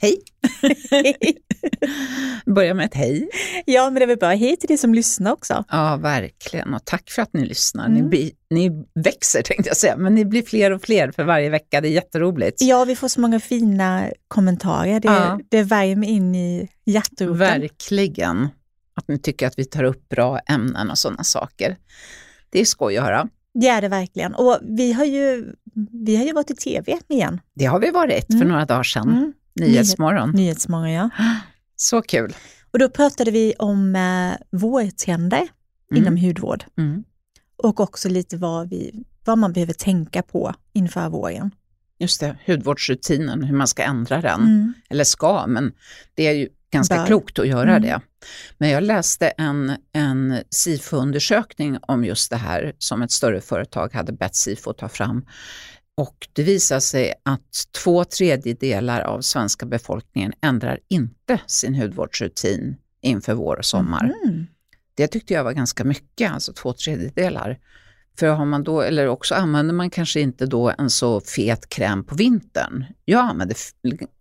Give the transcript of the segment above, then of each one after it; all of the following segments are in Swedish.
Hej! Börja med ett hej. Ja, men det är väl bra. Hej till dig som lyssnar också. Ja, verkligen. Och tack för att ni lyssnar. Mm. Ni, blir, ni växer tänkte jag säga, men ni blir fler och fler för varje vecka. Det är jätteroligt. Ja, vi får så många fina kommentarer. Det, ja. det värmer in i hjärteroten. Verkligen. Att ni tycker att vi tar upp bra ämnen och sådana saker. Det är skoj att höra. Det är det verkligen. Och vi har ju, vi har ju varit i tv igen. Det har vi varit för mm. några dagar sedan. Mm. Nyhetsmorgon. Nyhetsmorgon, ja. Så kul. Och då pratade vi om eh, vårtrender mm. inom hudvård. Mm. Och också lite vad, vi, vad man behöver tänka på inför våren. Just det, hudvårdsrutinen, hur man ska ändra den. Mm. Eller ska, men det är ju ganska Bör. klokt att göra mm. det. Men jag läste en, en SIFO-undersökning om just det här som ett större företag hade bett SIFO ta fram. Och det visar sig att två tredjedelar av svenska befolkningen ändrar inte sin hudvårdsrutin inför vår och sommar. Mm. Det tyckte jag var ganska mycket, alltså två tredjedelar. För har man då, eller också använder man kanske inte då en så fet kräm på vintern. Jag använder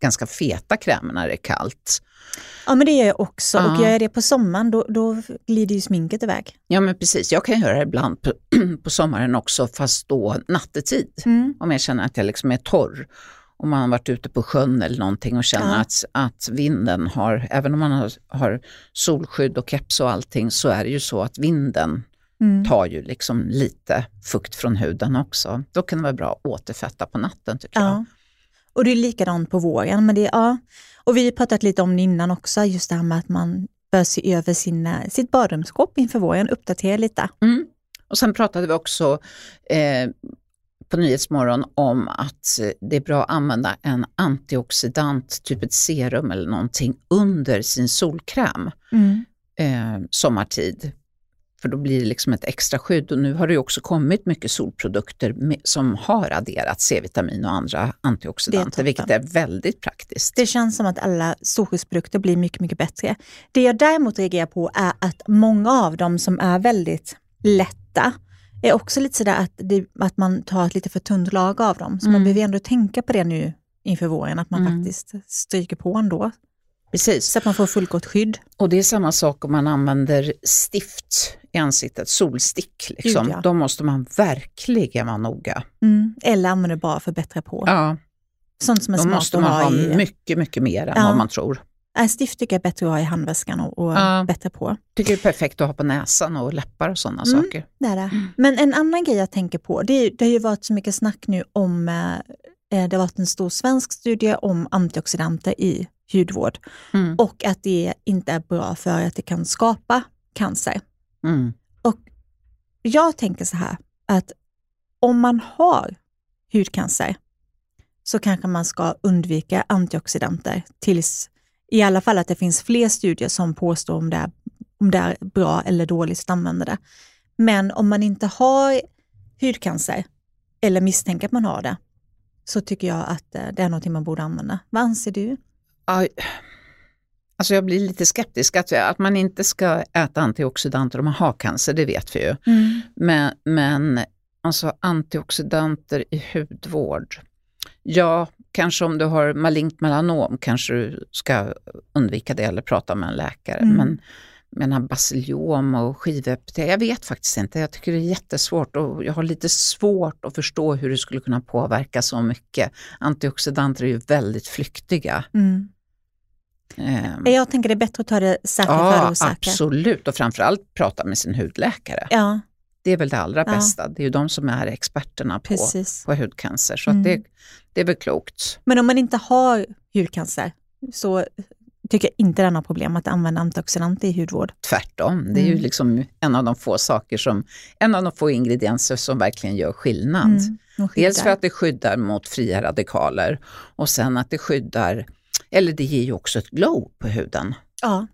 ganska feta krämer när det är kallt. Ja men det gör jag också ja. och gör jag det på sommaren då, då glider ju sminket iväg. Ja men precis, jag kan göra det ibland på, på sommaren också fast då nattetid. Mm. Om jag känner att jag liksom är torr. Om man har varit ute på sjön eller någonting och känner ja. att, att vinden har, även om man har, har solskydd och keps och allting så är det ju så att vinden mm. tar ju liksom lite fukt från huden också. Då kan det vara bra att återfetta på natten tycker ja. jag. Och det är likadant på våren. Men det, ja. Och vi har pratat lite om det innan också, just det här med att man bör se över sina, sitt badrumsskåp inför våren, uppdatera lite. Mm. Och sen pratade vi också eh, på Nyhetsmorgon om att det är bra att använda en antioxidant, typ ett serum eller någonting, under sin solkräm mm. eh, sommartid. För då blir det liksom ett extra skydd och nu har det också kommit mycket solprodukter med, som har adderat C-vitamin och andra antioxidanter, vilket är väldigt praktiskt. Det känns som att alla solskyddsprodukter blir mycket, mycket bättre. Det jag däremot reagerar på är att många av dem som är väldigt lätta är också lite sådär att, det, att man tar ett lite för tunt lag av dem. Så mm. man behöver ändå tänka på det nu inför våren, att man mm. faktiskt stryker på ändå. Precis. Så att man får fullgott skydd. Och det är samma sak om man använder stift i ansiktet, solstick. Liksom. Gud, ja. Då måste man verkligen vara noga. Mm. Eller använder bara för att bättra på. Ja. Sånt som är Då smart måste man ha i... mycket, mycket mer än ja. vad man tror. Äh, stift tycker jag är bättre att ha i handväskan och, och ja. bättre på. tycker det är perfekt att ha på näsan och läppar och sådana mm, saker. Det är det. Mm. Men en annan grej jag tänker på, det, är, det har ju varit så mycket snack nu om, eh, eh det har varit en stor svensk studie om antioxidanter i hudvård mm. och att det inte är bra för att det kan skapa cancer. Mm. Och Jag tänker så här, att om man har hudcancer så kanske man ska undvika antioxidanter tills i alla fall att det finns fler studier som påstår om det är, om det är bra eller dåligt att använda det. Men om man inte har hudcancer eller misstänker att man har det, så tycker jag att eh, det är något man borde använda. Vad anser du? Alltså jag blir lite skeptisk. Att, att man inte ska äta antioxidanter om man har cancer, det vet vi ju. Mm. Men, men alltså antioxidanter i hudvård. Ja, kanske om du har malignt melanom kanske du ska undvika det eller prata med en läkare. Mm. Men menar basiliom och skivepitel, jag vet faktiskt inte. Jag tycker det är jättesvårt och jag har lite svårt att förstå hur det skulle kunna påverka så mycket. Antioxidanter är ju väldigt flyktiga. Mm. Um, jag tänker det är bättre att ta det säkra ja, före osäkra. Absolut, och framförallt prata med sin hudläkare. Ja. Det är väl det allra ja. bästa. Det är ju de som är experterna på, på hudcancer. Så mm. det, det är väl klokt. Men om man inte har hudcancer, så tycker jag inte det är något problem att använda antioxidanter i hudvård. Tvärtom, det är mm. ju liksom en av de få saker som, en av de få ingredienser som verkligen gör skillnad. Mm. Dels för att det skyddar mot fria radikaler och sen att det skyddar eller det ger ju också ett glow på huden. Ja,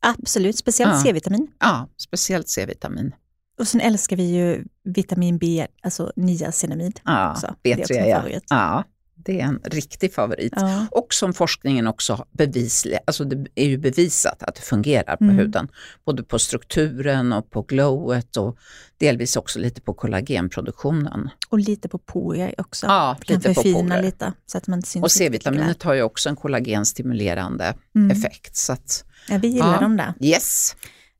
absolut. Speciellt ja. C-vitamin. Ja, speciellt C-vitamin. Och sen älskar vi ju vitamin B, alltså niacinamid. Ja, B3 ja. ja. Det är en riktig favorit. Ja. Och som forskningen också bevisligen, alltså det är ju bevisat att det fungerar på mm. huden. Både på strukturen och på glowet och delvis också lite på kollagenproduktionen. Och lite på porer också. Ja, kan lite förfina på porer. lite. Så att man syns och C-vitaminet har ju också en kollagenstimulerande mm. effekt. Så att, ja, vi gillar ja. dem där. Yes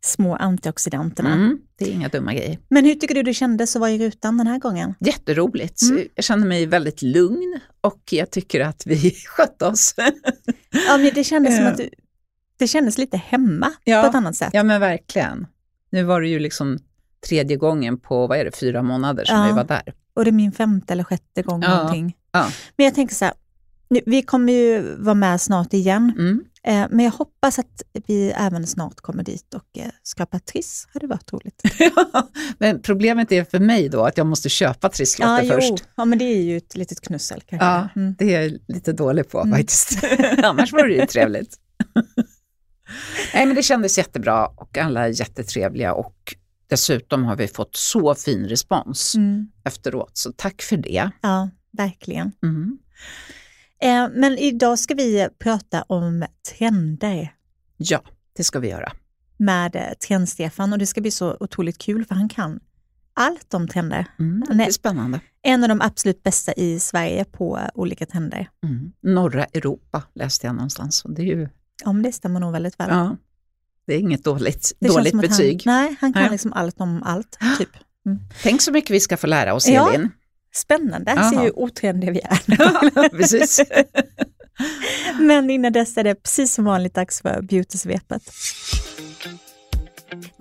små antioxidanterna. Mm, det är inga dumma grejer. Men hur tycker du det kändes att vara i rutan den här gången? Jätteroligt. Mm. Jag kände mig väldigt lugn och jag tycker att vi skötte oss. ja, men det kändes som att du, det kändes lite hemma ja, på ett annat sätt. Ja, men verkligen. Nu var det ju liksom tredje gången på, vad är det, fyra månader som ja. vi var där. Och det är min femte eller sjätte gång ja. någonting. Ja. Men jag tänker så här, nu, vi kommer ju vara med snart igen. Mm. Eh, men jag hoppas att vi även snart kommer dit och eh, skapar Triss. Det hade varit roligt. men problemet är för mig då att jag måste köpa trisslotter ja, först. Ja, men det är ju ett litet knussel kanske. Ja, mm. det är jag lite dålig på mm. faktiskt. Annars vore det ju trevligt. Nej, men det kändes jättebra och alla är jättetrevliga och dessutom har vi fått så fin respons mm. efteråt, så tack för det. Ja, verkligen. Mm. Eh, men idag ska vi prata om trender. Ja, det ska vi göra. Med eh, Trend-Stefan och det ska bli så otroligt kul för han kan allt om trender. Mm, det är spännande. En av de absolut bästa i Sverige på olika trender. Mm. Norra Europa läste jag någonstans. Och det är ju... Ja, men det stämmer nog väldigt väl. Ja. Det är inget dåligt, dåligt betyg. Han, nej, han kan ja. liksom allt om allt. Typ. Mm. Tänk så mycket vi ska få lära oss, Elin. Spännande, Aha. ser ju otrendiga vi är. Ja, precis. Men innan dess är det precis som vanligt dags för beautysvepet.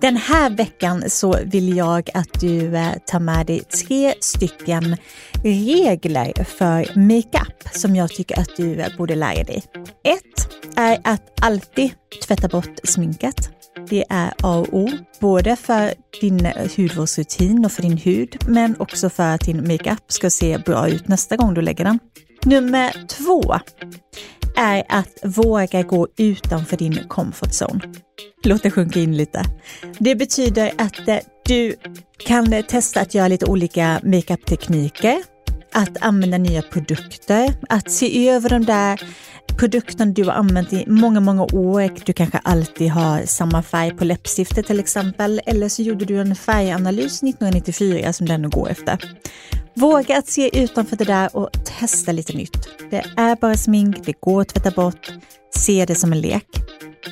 Den här veckan så vill jag att du eh, tar med dig tre stycken regler för makeup som jag tycker att du eh, borde lära dig. Ett är att alltid tvätta bort sminket. Det är A och O, både för din eh, hudvårdsrutin och för din hud, men också för att din makeup ska se bra ut nästa gång du lägger den. Nummer två är att våga gå utanför din comfort zone. Låt det sjunka in lite. Det betyder att eh, du kan eh, testa att göra lite olika makeup-tekniker, att använda nya produkter, att se över de där produkten du har använt i många, många år. Du kanske alltid har samma färg på läppstiftet till exempel. Eller så gjorde du en färganalys 1994 som den går efter. Våga att se utanför det där och testa lite nytt. Det är bara smink, det går att tvätta bort. Se det som en lek.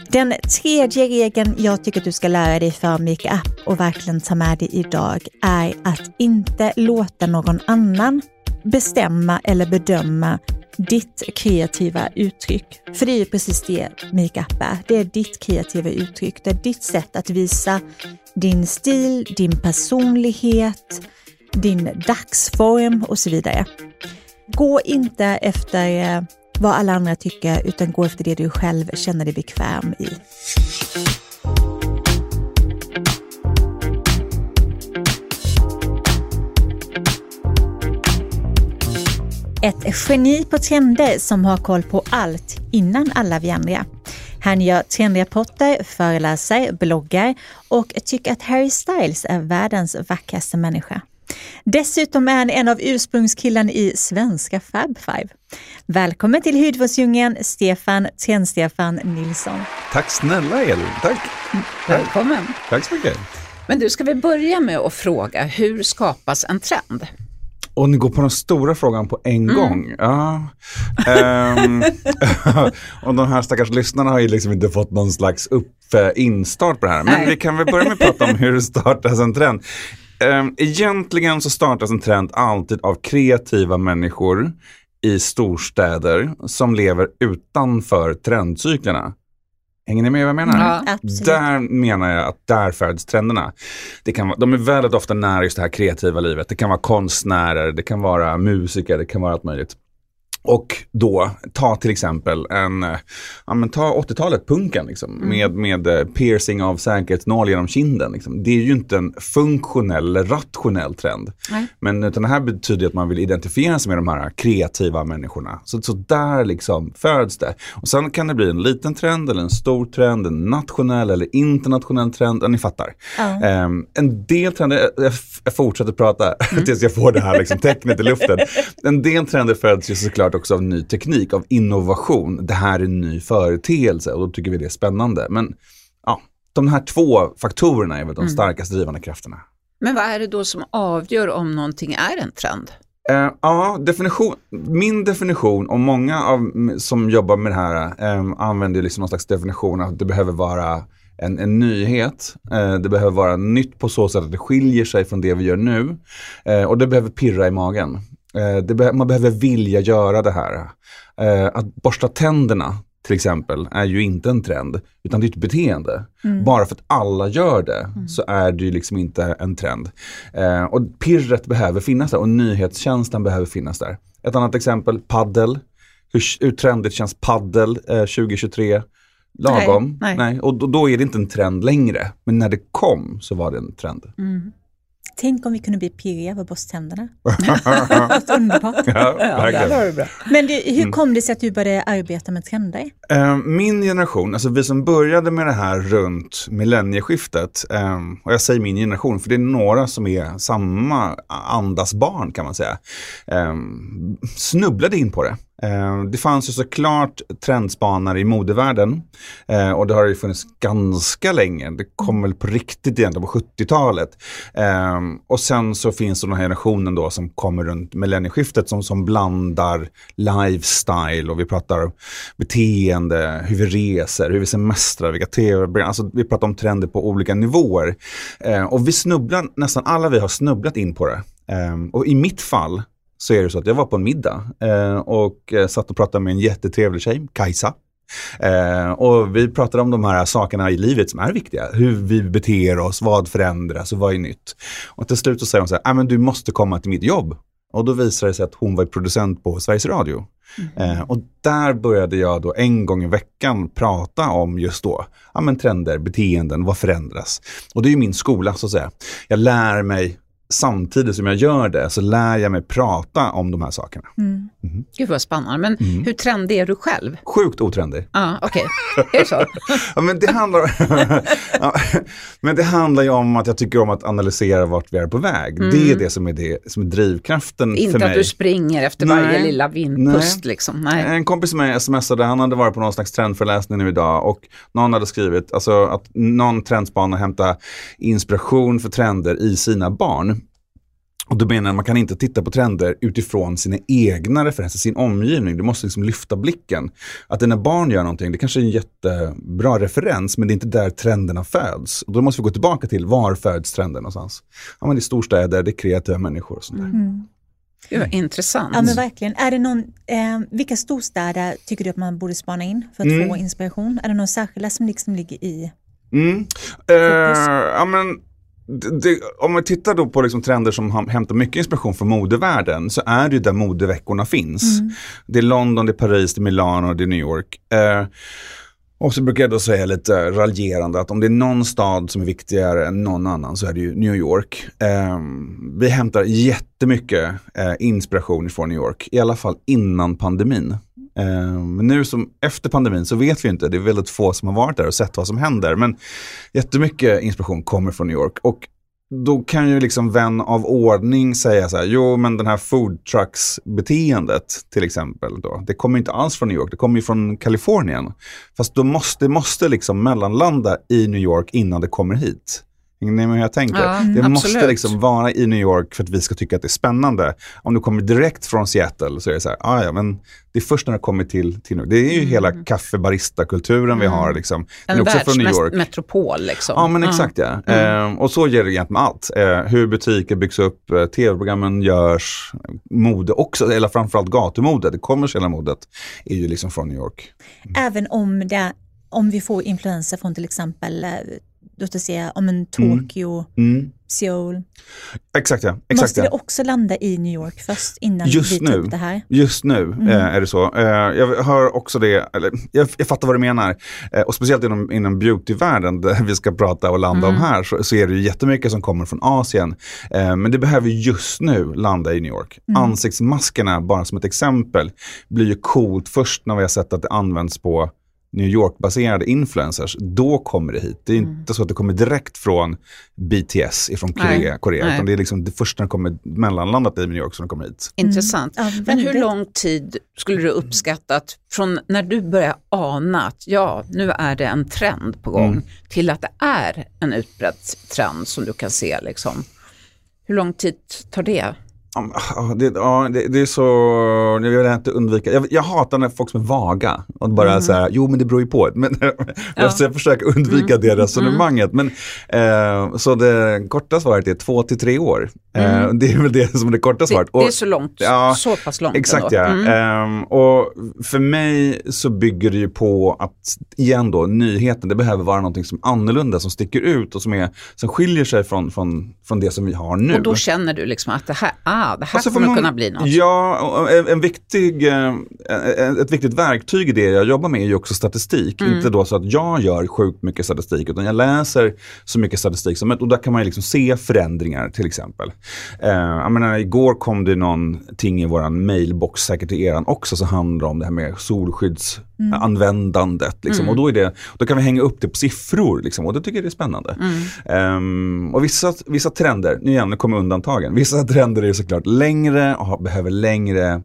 Den tredje regeln jag tycker att du ska lära dig för makeup och verkligen ta med dig idag är att inte låta någon annan bestämma eller bedöma ditt kreativa uttryck. För det är ju precis det makeup är. Det är ditt kreativa uttryck. Det är ditt sätt att visa din stil, din personlighet, din dagsform och så vidare. Gå inte efter eh, vad alla andra tycker utan gå efter det du själv känner dig bekväm i. Ett geni på trender som har koll på allt innan alla vi andra. Han gör trendrapporter, föreläser, bloggar och tycker att Harry Styles är världens vackraste människa. Dessutom är han en av ursprungskillarna i svenska Fab Five. Välkommen till Hudvårdsdjungeln, Stefan Trend-Stefan Nilsson. Tack snälla Elin, tack. Välkommen. Tack så mycket. Men du, ska vi börja med att fråga, hur skapas en trend? Och ni går på den stora frågan på en mm. gång. Ja. Um, och de här stackars lyssnarna har ju liksom inte fått någon slags upp, instart på det här. Men Nej. vi kan väl börja med att prata om hur det startas en trend. Um, egentligen så startas en trend alltid av kreativa människor i storstäder som lever utanför trendcyklerna. Hänger ni med vad jag menar? Ja, där menar jag att där föds trenderna. Det kan, de är väldigt ofta nära just det här kreativa livet. Det kan vara konstnärer, det kan vara musiker, det kan vara allt möjligt. Och då, ta till exempel en, ja men ta 80-talet, punken liksom, mm. med, med eh, piercing av säkerhetsnål genom kinden. Liksom. Det är ju inte en funktionell eller rationell trend. Nej. Men utan det här betyder att man vill identifiera sig med de här kreativa människorna. Så, så där liksom föds det. Och sen kan det bli en liten trend eller en stor trend, en nationell eller internationell trend. Ja, ni fattar. Mm. Um, en del trender, jag, jag fortsätter prata mm. tills jag får det här liksom, tecknet i luften. En del trender föds ju såklart såklart också av ny teknik, av innovation. Det här är en ny företeelse och då tycker vi det är spännande. Men ja, de här två faktorerna är väl de mm. drivande krafterna. Men vad är det då som avgör om någonting är en trend? Uh, ja, definition, min definition och många av, som jobbar med det här um, använder liksom någon slags definition att det behöver vara en, en nyhet. Uh, det behöver vara nytt på så sätt att det skiljer sig från det vi gör nu. Uh, och det behöver pirra i magen. Be man behöver vilja göra det här. att borsta tänderna till exempel är ju inte en trend utan det är ett beteende. Mm. Bara för att alla gör det mm. så är det ju liksom inte en trend. Eh, och pirret behöver finnas där och nyhetskänslan behöver finnas där. Ett annat exempel, paddel. Hur, hur trendigt känns paddel eh, 2023? Lagom? Nej, nej. nej. Och då, då, är det inte en trend längre. Men när det kom så var det en trend. Mm. Tänk om vi kunde bli pirriga över borsttänderna. underbart. Ja, ja, Men det, hur mm. kom det sig att du började arbeta med trender? Uh, min generation, alltså vi som började med det här runt millennieskiftet, um, och jag säger min generation för det är några som är samma andas barn kan man säga, um, snubblade in på det. Eh, det fanns ju såklart trendspanare i modevärlden eh, och det har ju funnits ganska länge. Det kom väl på riktigt egentligen på 70-talet. Eh, och sen så finns det den här generationen då som kommer runt millennieskiftet som, som blandar lifestyle och vi pratar beteende, hur vi reser, hur vi semestrar, vilka tv alltså Vi pratar om trender på olika nivåer. Och vi snubblar, nästan alla vi har snubblat in på det. Och i mitt fall så är det så att jag var på en middag eh, och eh, satt och pratade med en jättetrevlig tjej, Kajsa. Eh, och vi pratade om de här sakerna i livet som är viktiga. Hur vi beter oss, vad förändras och vad är nytt. Och till slut så säger hon så här, ah, men du måste komma till mitt jobb. Och då visade det sig att hon var producent på Sveriges Radio. Mm. Eh, och där började jag då en gång i veckan prata om just då, ja men trender, beteenden, vad förändras? Och det är ju min skola så att säga. Jag lär mig samtidigt som jag gör det så lär jag mig prata om de här sakerna. Mm. Mm. Gud vad spännande, men mm. hur trendig är du själv? Sjukt otrendig. Ja, ah, okej. Okay. Är det så? ja, men, det handlar, ja, men det handlar ju om att jag tycker om att analysera vart vi är på väg. Mm. Det är det som är, det, som är drivkraften Inte för mig. Inte att du springer efter nej, varje lilla vindpust. Nej. Liksom. Nej. En kompis med mig smsade, han hade varit på någon slags trendföreläsning nu idag och någon hade skrivit alltså, att någon trendspanare hämtar inspiration för trender i sina barn. Och då menar jag man kan inte titta på trender utifrån sina egna referenser, sin omgivning. Du måste liksom lyfta blicken. Att när barn gör någonting, det kanske är en jättebra referens, men det är inte där trenderna föds. Och då måste vi gå tillbaka till, var föds trenden någonstans? Ja, men det är storstäder, det är kreativa människor och sånt där. Mm. Gud, intressant. Ja men verkligen. Är det någon, eh, vilka storstäder tycker du att man borde spana in för att mm. få inspiration? Är det någon särskilda som liksom ligger i mm. Uh, ja, men det, om man tittar då på liksom trender som hämtar mycket inspiration från modevärlden så är det ju där modeveckorna finns. Mm. Det är London, det är Paris, det är Milano, det är New York. Eh, och så brukar jag då säga lite raljerande att om det är någon stad som är viktigare än någon annan så är det ju New York. Eh, vi hämtar jättemycket eh, inspiration från New York, i alla fall innan pandemin. Ehm, men nu som efter pandemin så vet vi inte, det är väldigt få som har varit där och sett vad som händer. Men jättemycket inspiration kommer från New York. Och då kan ju liksom vän av ordning säga så här, jo men den här food trucks beteendet till exempel då, det kommer inte alls från New York, det kommer ju från Kalifornien. Fast då måste, det måste liksom mellanlanda i New York innan det kommer hit. Hänger ni med hur jag tänker? Ja, det absolut. måste liksom vara i New York för att vi ska tycka att det är spännande. Om du kommer direkt från Seattle så är det så här, ah, ja men det är först när det kommer till, till Det är ju mm. hela kaffebarista-kulturen mm. vi har. Liksom. En också från New York. metropol. Liksom. Ja, men mm. exakt ja. Mm. Eh, och så ger det egentligen med allt. Eh, hur butiker byggs upp, eh, tv-programmen görs, mode också, eller framförallt gatumode, det kommersiella modet, är ju liksom från New York. Mm. Även om, det, om vi får influenser från till exempel eh, låt oss säga, om en Tokyo, mm. mm. Seoul. Exakt ja. Exakt, Måste ja. det också landa i New York först innan just vi tar upp det här? Just nu mm. eh, är det så. Eh, jag hör också det, eller jag, jag fattar vad du menar. Eh, och speciellt inom, inom beautyvärlden där vi ska prata och landa mm. om här så, så, är det ju jättemycket som kommer från Asien. Men det behöver just nu landa i New York. Mm. Ansiktsmaskerna, bara som ett exempel, blir ju coolt först när vi har sett att det används på New York-baserade influencers, då kommer det hit. Det är mm. inte så att det kommer direkt från BTS från Korea, Nej. Korea utan det är liksom det första när det kommer mellanlandat i New York som kommer hit. Intressant. Mm. Men hur lång tid skulle du uppskatta att från när du börjar ana att ja, nu är det en trend på gång, mm. till att det är en utbredd trend som du kan se liksom. Hur lång tid tar det? Ja, det, ja, det, det, är så, jag vill inte undvika, jag, jag hatar när folk som är vaga och bara mm. säger jo men det beror ju på. Men, ja. jag försöker undvika mm. det resonemanget. Men, eh, så det korta svaret är två till tre år. Eh, mm. det är väl det som är det korta svaret. Det, det är så långt, ja, så pass långt Exakt ändå. ja. Mm. Eh, och för mig så bygger det ju på att, igen då, nyheten, det behöver vara någonting som är annorlunda, som sticker ut och som, är, som skiljer sig från, från, från det som vi har nu. Och då känner du liksom att det här, det här alltså kommer man, kunna bli något. Ja, en, en viktig, eh, ett viktigt verktyg i det jag jobbar med är ju också statistik. Mm. Inte då så att jag gör sjukt mycket statistik, utan jag läser så mycket statistik som möjligt. Och där kan man ju liksom se förändringar till exempel. Eh, jag menar, igår kom det någonting i vår mailbox, säkert till eran också, som handlar om det här med solskyddsanvändandet. Mm. Liksom. Mm. Och då, är det, då kan vi hänga upp det på siffror liksom, och det tycker jag är spännande. Mm. Um, och vissa, vissa trender, nu igen, nu kommer undantagen. Vissa trender är såklart längre och behöver längre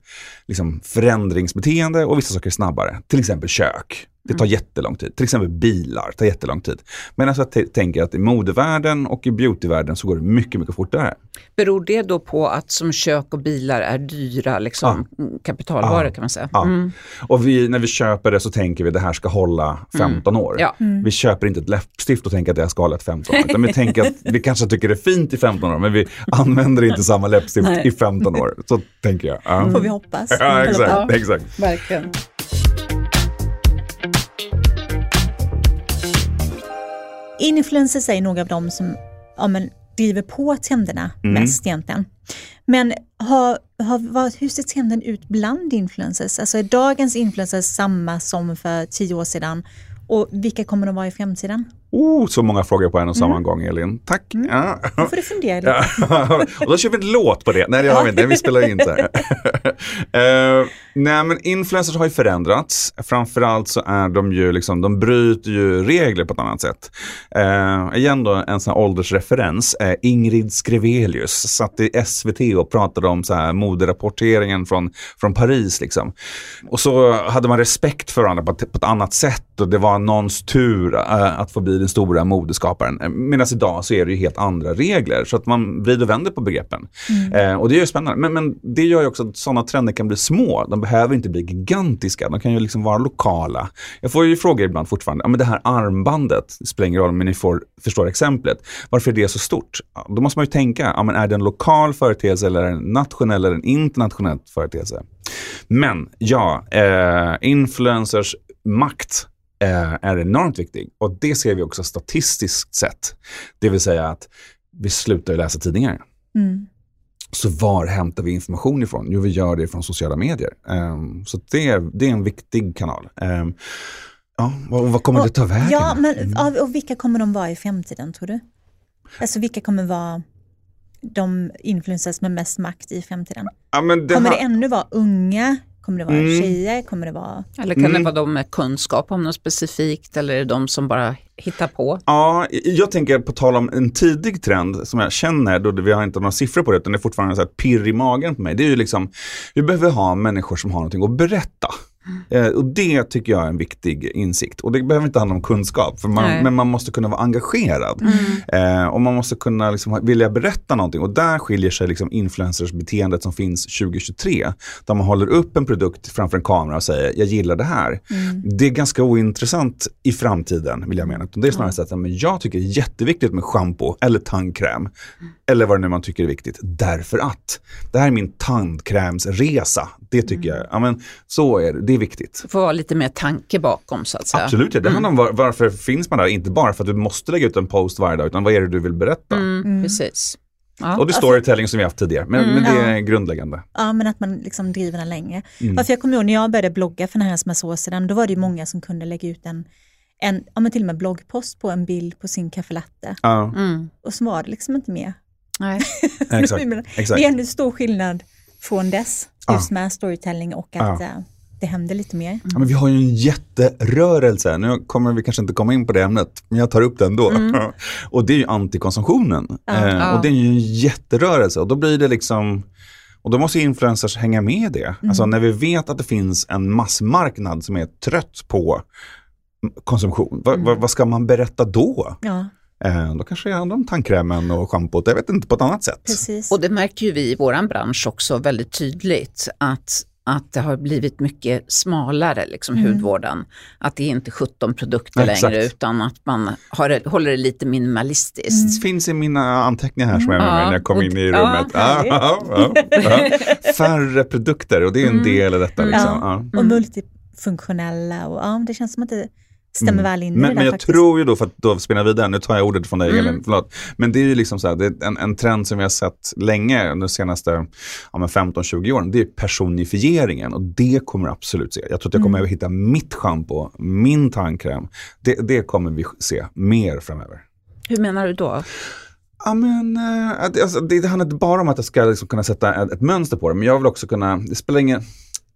liksom, förändringsbeteende och vissa saker är snabbare. Till exempel kök. Det tar mm. jättelång tid. Till exempel bilar tar jättelång tid. Men alltså jag tänker att i modevärlden och i beautyvärlden så går det mycket, mycket fortare. Beror det då på att som kök och bilar är dyra liksom, ja. kapitalvaror ja. kan man säga? Ja. Mm. Och vi, när vi köper det så tänker vi att det här ska hålla 15 mm. år. Ja. Mm. Vi köper inte ett läppstift och tänker att det här ska hålla 15 år. Utan vi tänker att vi kanske tycker det är fint i 15 år men vi använder inte samma läppstift i 15 år. Så tänker jag. Ja. får vi hoppas. Ja, exakt. exakt. Verkligen. Influencers är nog av de som ja, men, driver på trenderna mm. mest egentligen. Men har, har, hur ser trenden ut bland influencers? Alltså är dagens influencers samma som för tio år sedan? Och vilka kommer de vara i framtiden? Oh, så många frågor på en och samma mm. gång Elin. Tack. Mm. Ja. Då får du fundera lite. och då kör vi en låt på det. Nej det har vi inte, vi spelar in inte. uh, nej men influencers har ju förändrats. Framförallt så är de ju liksom, de bryter ju regler på ett annat sätt. Uh, igen då en sån här åldersreferens. Uh, Ingrid Skrevelius satt i SVT och pratade om så här moderapporteringen från, från Paris. Liksom. Och så hade man respekt för varandra på ett, på ett annat sätt och det var någons tur uh, att få bli den stora modeskaparen. Eh, medan idag så är det ju helt andra regler så att man vrider och vänder på begreppen. Mm. Eh, och det är ju spännande. Men, men, det gör ju också att sådana trender kan bli små. De behöver inte bli gigantiska. De kan ju liksom vara lokala. Jag får ju frågor ibland fortfarande. Ja, men det här armbandet, det spelar ingen roll men ni får, förstår exemplet. Varför är det så stort? Ja, då måste man ju tänka, ja, men är det en lokal företeelse eller en nationell eller en internationell företeelse? Men ja, eh, influencers makt är enormt viktig. Och det ser vi också statistiskt sett. Det vill säga att vi slutar läsa tidningar. Mm. Så var hämtar vi information ifrån? Jo, vi gör det från sociala medier. Um, så det är, det är en viktig kanal. Um, ja, vad, vad kommer och, det ta vägen? Ja, men, mm. och vilka kommer de vara i framtiden tror du? Alltså vilka kommer vara de influencers med mest makt i framtiden? Ja, det kommer har... det ännu vara unga Kommer det vara mm. tjejer? Kommer det vara... Eller kan mm. det vara de med kunskap om något specifikt eller är det de som bara hittar på? Ja, jag tänker på tal om en tidig trend som jag känner, då vi har inte några siffror på det, utan det är fortfarande så här pirr i magen på mig. Det är ju liksom, vi behöver ha människor som har någonting att berätta. Eh, och det tycker jag är en viktig insikt. Och det behöver inte handla om kunskap, man, men man måste kunna vara engagerad. Mm. Eh, och man måste kunna liksom, vilja berätta någonting. Och där skiljer sig liksom influencers beteendet som finns 2023. Där man håller upp en produkt framför en kamera och säger, jag gillar det här. Mm. Det är ganska ointressant i framtiden, vill jag mena. Det är snarare så att men jag tycker det är jätteviktigt med shampoo eller tandkräm. Eller vad det nu man tycker är viktigt. Därför att det här är min tandkrämsresa. Det tycker mm. jag, ja, men, så är det. Det är viktigt. Det får vara lite mer tanke bakom så att säga. Absolut, ja. det handlar om var, varför finns man där. Inte bara för att du måste lägga ut en post varje dag, utan vad är det du vill berätta? Mm, mm. Precis. Ja. Och det är storytelling som vi haft tidigare, men, mm, men det är grundläggande. Ja, men att man liksom driver den länge. Mm. Ja, för jag kommer ihåg när jag började blogga för den här som år sedan, då var det ju många som kunde lägga ut en, en ja, men till och med bloggpost på en bild på sin kaffelatte. Ja. Mm. Och så var det liksom inte mer. Nej. exakt, exakt. Det är en stor skillnad från dess, just med storytelling och att ja. Eh, det händer lite mer. Ja, men vi har ju en jätterörelse, nu kommer vi kanske inte komma in på det ämnet, men jag tar upp det ändå. Mm. och det är ju antikonsumtionen. Ja. Eh, och det är ju en jätterörelse och då blir det liksom och då måste influencers hänga med i det. Mm. Alltså när vi vet att det finns en massmarknad som är trött på konsumtion, mm. vad, vad, ska man berätta då? Ja. Eh, då kanske det handlar om tandkrämen och schampot, jag vet inte, på ett annat sätt. Precis. Och det märker ju vi i vår bransch också väldigt tydligt, att att det har blivit mycket smalare, liksom, mm. hudvården. Att det är inte 17 produkter Exakt. längre utan att man har, håller det lite minimalistiskt. Mm. Det finns i mina anteckningar här som jag med mig när jag kom in i rummet. Ja, ja, ja, Färre produkter och det är en mm. del i detta. Liksom. Och multifunktionella och ja, det känns som att det stämmer mm. väl in men, i det Men jag faktiskt. tror ju då, för att då spinna vidare, nu tar jag ordet från dig mm. Elin, förlåt. Men det är ju liksom så här, det är en, en trend som vi har sett länge, de senaste ja, 15-20 åren, det är personifieringen och det kommer absolut se. Jag tror att jag kommer mm. att hitta mitt schampo, min tandkräm. Det, det kommer vi se mer framöver. Hur menar du då? Ja, men, äh, alltså, det, det handlar inte bara om att jag ska liksom kunna sätta ett, ett, mönster på det, men jag vill också kunna, det spelar ingen,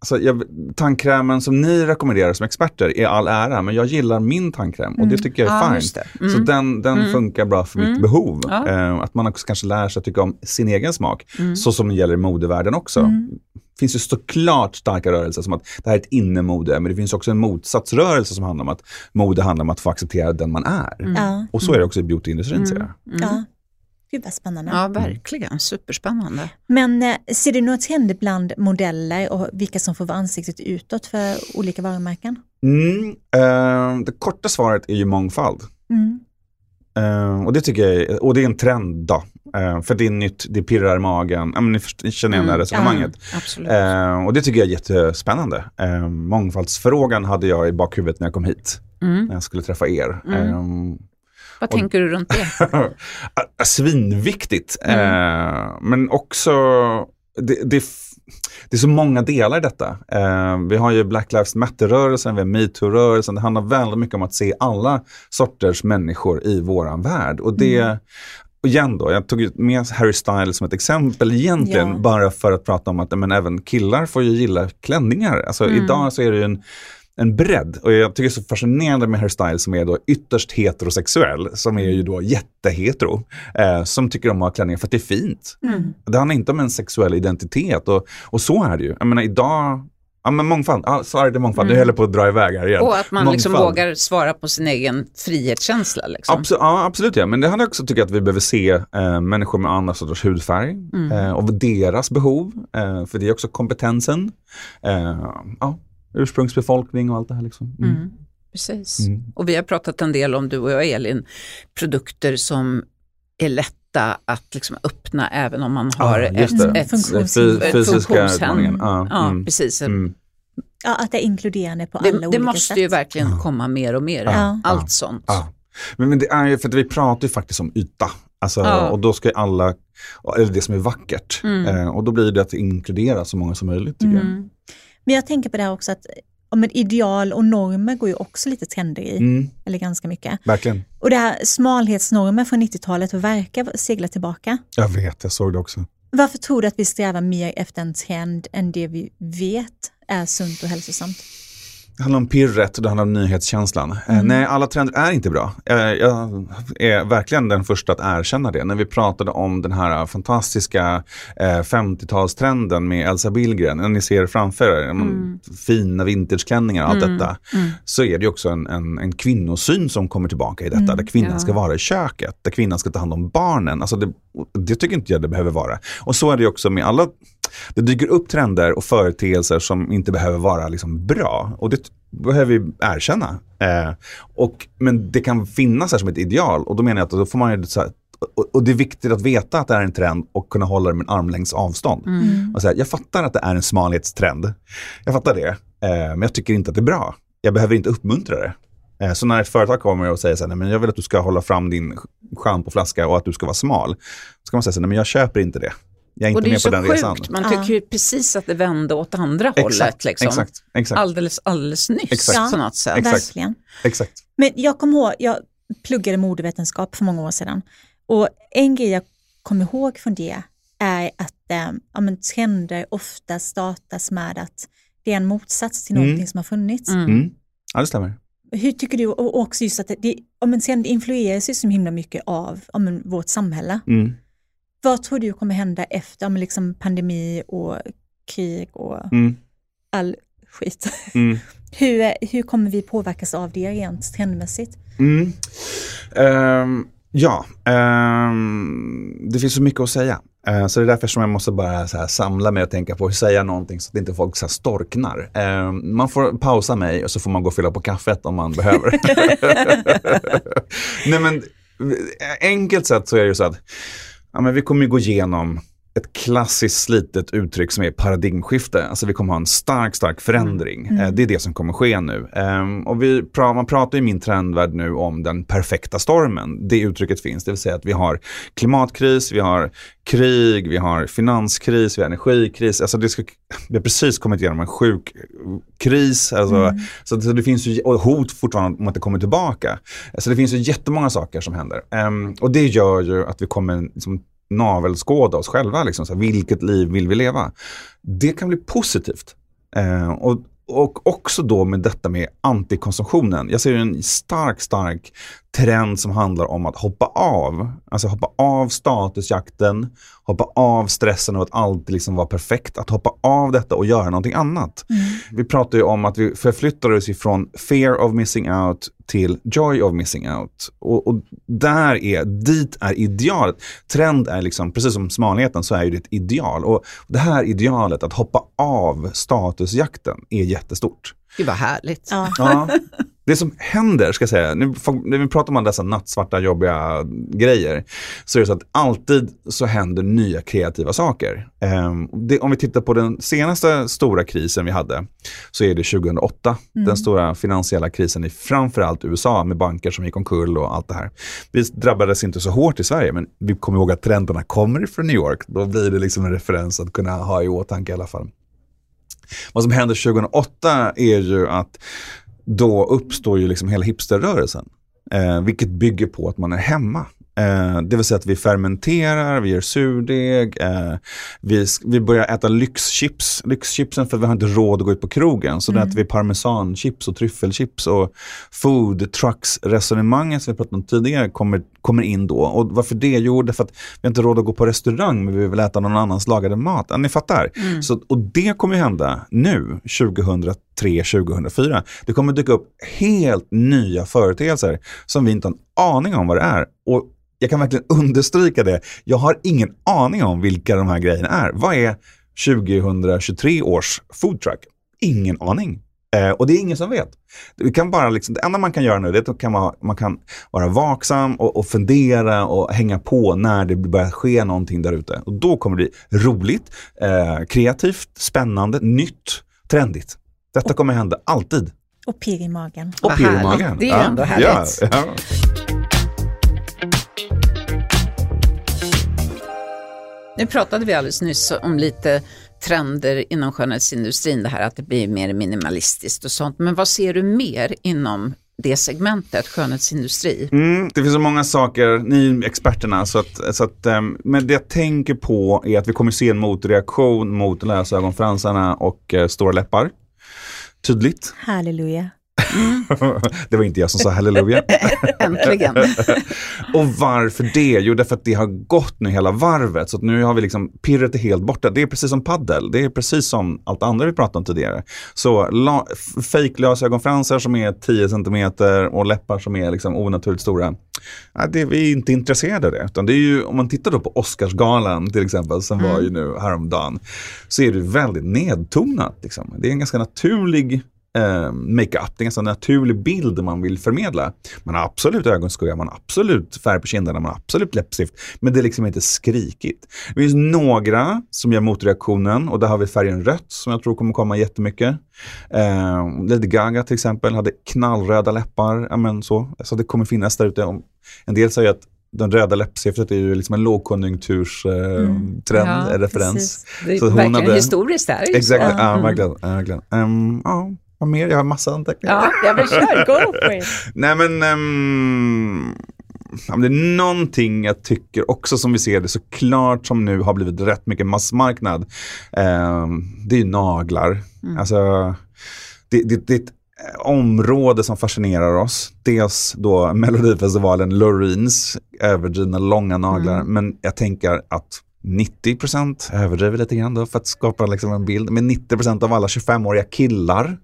Alltså, jag, tandkrämen som ni rekommenderar som experter är all ära, men jag gillar min tandkräm och det mm. tycker jag är ja, fint. Mm. Så den, den mm. funkar bra för mitt mm. behov. Ja. Eh, att man också kanske lär sig tycka om sin egen smak, mm. så som det gäller i modevärlden också. Det finns ju såklart starka rörelser som att det här är ett innemode, men det finns också en motsatsrörelse som handlar om att mode handlar om att få acceptera den man är. Och så är det också i beautyindustrin ser jag. Ja. Gud vad spännande. Ja, verkligen. Superspännande. Men eh, ser du några trender bland modeller och vilka som får vara ansiktet utåt för olika varumärken? Mm, eh, det korta svaret är ju mångfald. Mm. Eh, och det tycker jag är, och det är en trend då. Eh, för det är nytt, det pirrar i magen. Ja, men ni, ni känner igen mm. det här resonemanget. Ja, och det tycker jag är jättespännande. Eh, mångfaldsfrågan hade jag i bakhuvudet när jag kom hit. Mm. När jag skulle träffa er. Vad och, tänker du runt det? Svinviktigt. Mm. Eh, men också, det, det, det, är så många delar i detta. Eh, vi har ju Black Lives Matter-rörelsen, vi har metoo-rörelsen. Det handlar väldigt mycket om att se alla sorters människor i våran värld. Och det, mm. Och igen då, jag tog med Harry Styles som ett exempel egentligen ja. bara för att prata om att men även killar får ju gilla klänningar. Alltså mm. idag så är det ju en en bredd. Och jag tycker det är så fascinerande med Harry Styles som är då ytterst heterosexuell, som är ju då jättehetero, eh, som tycker om att ha klänningar för att det är fint. Mm. Det handlar inte om en sexuell identitet och, och så är det ju. Jag menar idag, Ja men mångfald, ja, det är mångfald, mm. du håller på att dra iväg här igen. Och att man liksom vågar svara på sin egen frihetskänsla. Liksom. Absolut, ja absolut, ja. men det handlar också tycker att vi behöver se eh, människor med andra sorters hudfärg mm. eh, och deras behov, eh, för det är också kompetensen. Eh, ja ursprungsbefolkning och allt det här. Liksom. Mm. Mm, precis. Mm. Och vi har pratat en del om, du och jag Elin, produkter som är lätta att liksom öppna även om man har ah, ett, ett, ett, funktionshem. Ah, ja, mm. precis. Mm. Ja, att det är inkluderande på det, alla det olika sätt. Det måste ju verkligen komma mer och mer, ja. allt sånt. Men, men det är ju för att vi pratar ju faktiskt om yta. Alltså, ja. Och då ska alla, eller det som är vackert. Mm. Eh, och då blir det att inkludera så många som möjligt tycker mm. jag. Men jag tänker på det här också att men ideal och normer går ju också lite trender i, mm. eller ganska mycket. Verkligen. Och det här smalhetsnormer från 90-talet verkar segla tillbaka. Jag vet, jag såg det också. Varför tror du att vi strävar mer efter en trend än det vi vet är sunt och hälsosamt? Det handlar om pirret och det handlar om nyhetskänslan. Eh, mm. nej, alla trender är inte bra. Eh, jag är verkligen den första att erkänna det. När vi pratade om den här fantastiska 50-talstrenden eh, med Elsa Billgren, när ni ser framför er, mm. fina vintageklänningar och allt mm. detta, mm. så är det också en, en, en kvinnosyn som kommer tillbaka i detta, mm. där kvinnan ja. ska vara i köket, där kvinnan ska ta hand om barnen. Alltså det, det tycker inte jag det behöver vara. Och så är det också med alla det dyker upp trender och företeelser som inte behöver vara liksom bra. Och det behöver vi erkänna. Eh, och, men det kan finnas här som ett ideal och då menar jag att då får man så här, och, det är viktigt att veta att det är en trend och kunna hålla det med en armlängds avstånd. Mm. Och säga, jag fattar att det är en smalhetstrend. Jag fattar det, eh, men jag tycker inte att det är bra. Jag behöver inte uppmuntra det. Eh, så när ett företag kommer och säger så här, nej, men jag vill att du ska hålla fram din schampoflaska och att du ska vara smal. Så kan man säga så här, nej, men jag köper inte det. Jag är inte med på den sjukt. resan. Man tycker ju precis att det vände åt andra exakt, hållet. Liksom. Exakt, exakt. Alldeles, alldeles nyss exakt. på något sätt. Exakt. Verkligen. Exakt. Men jag kommer ihåg, jag pluggade modevetenskap för många år sedan. Och en grej jag kommer ihåg från det är att eh, ja, men trender ofta startas med att det är en motsats till någonting mm. som har funnits. Mm. mm. Ja, det stämmer. Hur tycker du, och också just att det, om sen det influeras ju så himla mycket av om vårt samhälle. Mm. Vad tror du kommer hända efter om liksom pandemi och krig och mm. all skit? Mm. hur, hur kommer vi påverkas av det rent trendmässigt? Um, ja, um, det finns så mycket att säga. Uh, så det är därför som jag måste bara så här, samla mig och tänka på hur säger jag någonting så att inte folk så här, storknar. Uh, man får pausa mig och så får man gå och fylla på kaffet om man behöver. Nej men enkelt sett så är det ju så att ja, men vi kommer gå igenom ett klassiskt slitet uttryck som är paradigmskifte. Alltså vi kommer ha en stark, stark förändring. Mm. Mm. Det är det som kommer ske nu. Um, och vi man pratar i min trendvärld nu om den perfekta stormen. Det uttrycket finns, det vill säga att vi har klimatkris, vi har krig, vi har finanskris, vi har energikris. Alltså det ska, vi har precis kommit igenom en sjuk kris. Alltså, mm. så, så, det finns ju, och hot fortfarande om att det kommer tillbaka. Så det finns ju jättemånga saker som händer. Um, och det gör ju att vi kommer liksom, navelskåda oss själva. Liksom, så här, vilket liv vill vi leva? Det kan bli positivt. Eh, och, och också då med detta med antikonsumtionen. Jag ser en stark, stark trend som handlar om att hoppa av. Alltså hoppa av statusjakten, hoppa av stressen av att alltid liksom vara perfekt. Att hoppa av detta och göra någonting annat. Mm. Vi pratar ju om att vi förflyttar oss ifrån fear of missing out till joy of missing out. Och, och där är, dit är idealet. Trend är liksom, precis som smalheten så är det ett ideal. Och det här idealet, att hoppa av statusjakten, är jättestort. Gud vad härligt. Ja. ja. Det som händer, ska jag säga, nu, när vi pratar om dessa nattsvarta jobbiga grejer, så är det så att alltid så händer nya kreativa saker. Det, om vi tittar på den senaste stora krisen vi hade, så är det 2008. Mm. Den stora finansiella krisen i framförallt USA med banker som gick omkull och allt det här. Vi drabbades inte så hårt i Sverige, men vi kommer ihåg att trenderna kommer från New York. Då blir det liksom en referens att kunna ha i åtanke i alla fall. Vad som händer 2008 är ju att då uppstår ju liksom hela hipsterrörelsen. Eh, vilket bygger på att man är hemma. Eh, det vill säga att vi fermenterar, vi gör surdeg, eh, vi, vi börjar äta lyxchips. Lyxchipsen för att vi har inte råd att gå ut på krogen. Så mm. äter vi parmesanchips och tryffelchips och food trucks-resonemanget som vi pratade om tidigare kommer, kommer in då. Och varför det? Jo, därför att vi har inte råd att gå på restaurang men vi vill äta någon annans lagade mat. Ja, ni fattar. Mm. Så, och det kommer hända nu, 2003 2004. Det kommer dyka upp helt nya företeelser som vi inte har en aning om vad det är. Och jag kan verkligen understryka det. Jag har ingen aning om vilka de här grejerna är. Vad är 2023 års foodtruck? Ingen aning. Eh, och det är ingen som vet. Vi kan bara liksom, det enda man kan göra nu är att kan man, man kan vara vaksam och, och, fundera och hänga på när det börjar ske någonting där ute. Och då kommer det bli roligt, eh, kreativt, spännande, nytt, trendigt. Detta kommer hända alltid. Och pirr i magen. Och pirr i magen. Det är ändå härligt. Ja, ja. Nu pratade vi alldeles nyss om lite trender inom skönhetsindustrin, det här att det blir mer minimalistiskt och sånt. Men vad ser du mer inom det segmentet, skönhetsindustri? Mm, det finns så många saker, ni är experterna, så att, så att, um, men det jag tänker på är att vi kommer se en motreaktion mot lösögonfransarna och uh, stora läppar. Tydligt. Halleluja. Mm. det var inte jag som sa halleluja. Äntligen. och varför det? Jo, därför att det har gått nu hela varvet. Så nu har vi liksom pirret är helt borta. Det är precis som paddel. Det är precis som allt andra vi pratade om tidigare. Så la, fake lösögonfransar som är 10 cm och läppar som är liksom onaturligt stora. Nej, det, vi är inte intresserade av det. Utan det är ju, om man tittar då på Oscarsgalan till exempel, som mm. var ju nu häromdagen, så är det väldigt nedtonat. Liksom. Det är en ganska naturlig eh, makeup. Det är en ganska naturlig bild man vill förmedla. Man har absolut ögonskugga, man har absolut färg på kinderna, man har absolut läppstift. Men det är liksom inte skrikigt. Det finns några som gör motreaktionen och där har vi färgen rött som jag tror kommer komma jättemycket. Eh, Lady Gaga till exempel hade knallröda läppar. Ja, men så. så det kommer finnas där ute. En del säger att den röda läppstiftet är ju liksom en lågkonjunkturstrend, eh, mm. ja, referens. Det är så verkligen hade, historiskt där. Exakt, ja, verkligen. verkligen. Um, ja, vad mer? Jag har massa anteckningar. Ja, jag vill köra. Go for it. Nej men, um, det är någonting jag tycker också som vi ser det såklart som nu har blivit rätt mycket massmarknad. Eh, det är naglar. Mm. Alltså, det, det, det ett område som fascinerar oss. Dels då Melodifestivalen Loreens överdrivna långa naglar. Mm. Men jag tänker att 90 procent, överdriver lite grann då för att skapa liksom en bild, men 90 procent av alla 25-åriga killar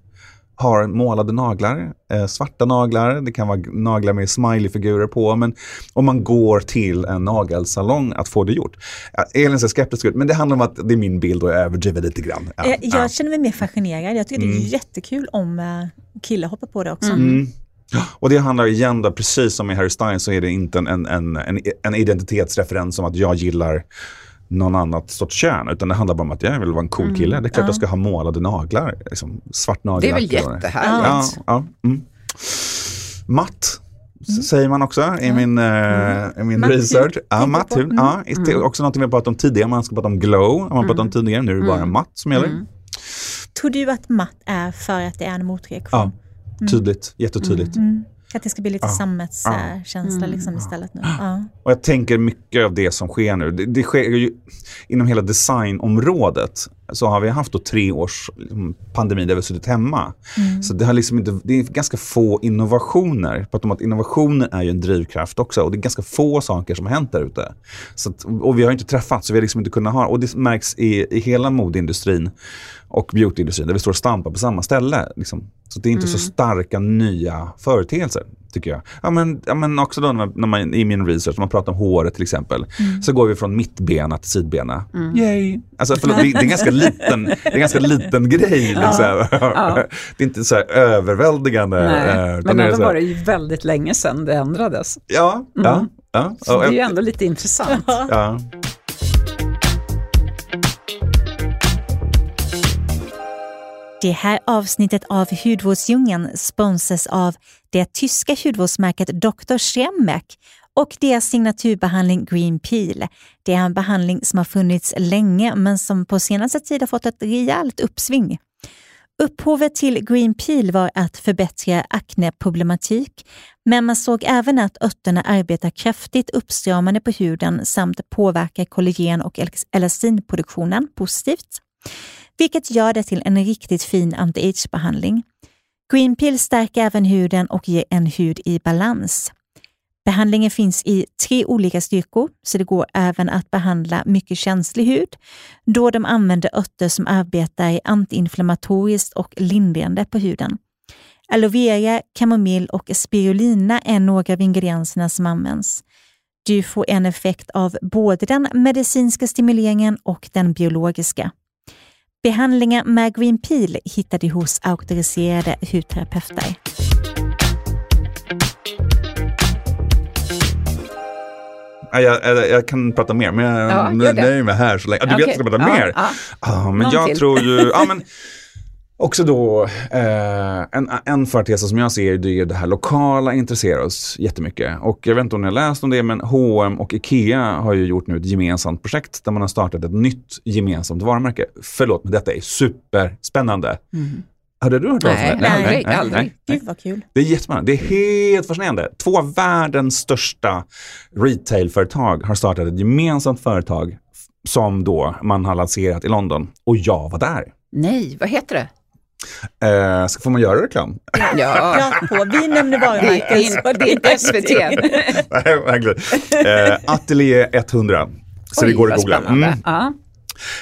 har målade naglar, eh, svarta naglar, det kan vara naglar med smileyfigurer på, men om man går till en nagelsalong att få det gjort. Elin ser skeptisk ut, men det handlar om att det är min bild och jag överdriver lite grann. Ja, jag ja. känner mig mer fascinerad, jag tycker mm. det är mm. jättekul om eh, killar hoppar på det också. Mm. Och det handlar igen då, precis som i Harry Styles så är det inte en, en, en, en identitetsreferens om att jag gillar någon annat sorts kön, utan det handlar bara om att jag vill vara en cool kille. Mm. Det är klart ja. jag ska ha målade naglar, liksom, svart nagellack. Det är väl jättehärligt. Ja, ja, mm. Matt, Mm. säger man också i min, mm. uh, min research. Ja, matt mm. ja, det är också något vi har pratat om tidigare, man ska prata om glow, har man pratat om mm. tidigare, nu är det bara mm. matt som gäller. Mm. Tror du att matt är för att det är en motreaktion? Ja, tydligt, jättetydligt. Att det ska bli lite ja. sammetskänsla ja. liksom istället nu. Ja. Och jag tänker mycket av det som sker nu, det, det sker ju inom hela designområdet så har vi haft då tre års liksom, pandemi där vi har suttit hemma. Mm. Så det, har liksom inte, det är ganska få innovationer. Om att innovationer är ju en drivkraft också och det är ganska få saker som har hänt där ute. Så att, och vi har inte träffats, så vi har liksom inte kunnat ha och det märks i, i hela modeindustrin och beautyindustrin där vi står och stampar på samma ställe. Liksom. Så det är inte mm. så starka nya företeelser, tycker jag. Ja, men, ja, men också då när man, när man, i min research, när man pratar om håret till exempel, mm. så går vi från mittbena till sidbena. Mm. Yay! Alltså, förlåt, det, är en ganska liten, det är en ganska liten grej. Liksom. Ja. Ja. Det är inte så överväldigande. Nej, eh, men ändå var det ju väldigt länge sedan det ändrades. Ja, ja, mm. ja. Så det är ju ändå lite intressant. Ja. Det här avsnittet av Hudvårdsdjungeln sponsras av det tyska hudvårdsmärket Dr. Schembeck och deras signaturbehandling Green Peel. Det är en behandling som har funnits länge men som på senaste tid har fått ett rejält uppsving. Upphovet till Green Peel var att förbättra akneproblematik, men man såg även att örterna arbetar kraftigt uppstramande på huden samt påverkar kollagen och elastinproduktionen positivt vilket gör det till en riktigt fin anti-age-behandling. Green Pill stärker även huden och ger en hud i balans. Behandlingen finns i tre olika styrkor, så det går även att behandla mycket känslig hud, då de använder örter som arbetar antiinflammatoriskt och lindrande på huden. Aloe vera, kamomill och spirulina är några av ingredienserna som används. Du får en effekt av både den medicinska stimuleringen och den biologiska. Behandlingar med Green Peel hittar du hos auktoriserade hudterapeuter. Jag, jag, jag, kan prata mer, men jag ja, nöjer mig här så länge. Du okay. vet att jag ska prata ja, mer? Ja. Ah, men Någon jag till. tror ju... ja, men, Också då, eh, en, en företeelse som jag ser det är det här lokala intresserar oss jättemycket. Och jag vet inte om ni har läst om det, men H&M och Ikea har ju gjort nu ett gemensamt projekt där man har startat ett nytt gemensamt varumärke. Förlåt, men detta är superspännande. Mm. Hade du hört talas om det? Nej, nej, nej, aldrig. Gud vad kul. Det är jättespännande. Det är helt fascinerande. Två av världens största retailföretag har startat ett gemensamt företag som då man har lanserat i London. Och jag var där. Nej, vad heter det? Eh, så får man göra reklam? Ja, på. vi nämner varumärken. Det, det är inte SVT. Nej, verkligen. Eh, Atelier 100. Så Oj, det går att googla. Mm. Ja.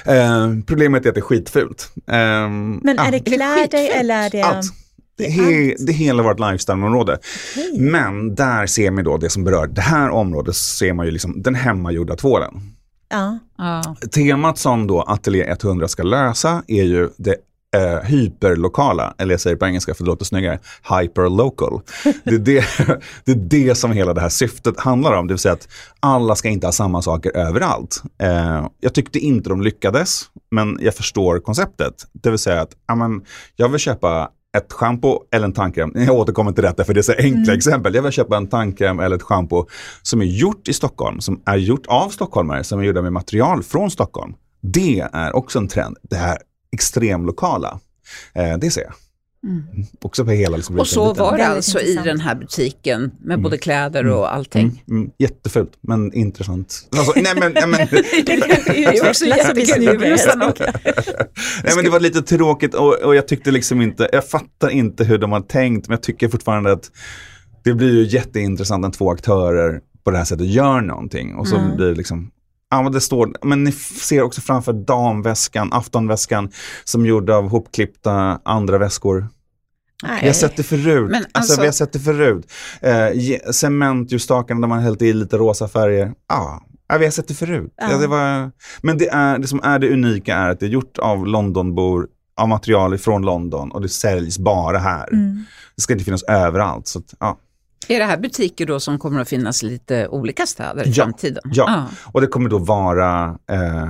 Eh, problemet är att det är skitfult. Eh, Men är det kläder är eller är det... Allt. Det är, he det hela vårt lifestyle-område. Okay. Men där ser man då det som berör det här området, ser man ju liksom den hemmagjorda tvålen. Ja. ja. Temat som då Atelier 100 ska lösa är ju det eh, hyperlokala, eller jag säger på engelska för det låter snyggare, hyperlocal. Det är det, det är det som hela det här syftet handlar om, det vill säga att alla ska inte ha samma saker överallt. Eh, jag tyckte inte de lyckades, men jag förstår konceptet. Det vill säga att amen, jag vill köpa ett schampo eller en tandkräm. Jag återkommer till detta för det är så enkla mm. exempel. Jag vill köpa en tandkräm eller ett schampo som är gjort i Stockholm, som är gjort av stockholmare, som är gjorda med material från Stockholm. Det är också en trend. Det här extremlokala. Eh, det ser jag. Mm. Också på hela liksom, Och så var det alltså i den här butiken med mm. både kläder och mm. allting. Mm. Mm. Jättefult men intressant. Alltså, nej men, nej, men, det är också jättekul. nej men det var lite tråkigt och, och jag tyckte liksom inte, jag fattar inte hur de har tänkt men jag tycker fortfarande att det blir ju jätteintressant när två aktörer på det här sättet gör någonting och så mm. blir det liksom Ja, det står, men ni ser också framför damväskan, aftonväskan som är gjord av hopklippta andra väskor. Nej. Vi har sett det förut. Men alltså, alltså, vi har sett det förut. Eh, cementljusstakarna där man hällt i lite rosa färger. Ja, vi har sett det förut. Ja. Ja, det var, men det, är, det som är det unika är att det är gjort av Londonbor, av material från London och det säljs bara här. Mm. Det ska inte finnas överallt. Så att, ja. Är det här butiker då som kommer att finnas i lite olika städer i ja, framtiden? Ja, ah. och det kommer då vara eh,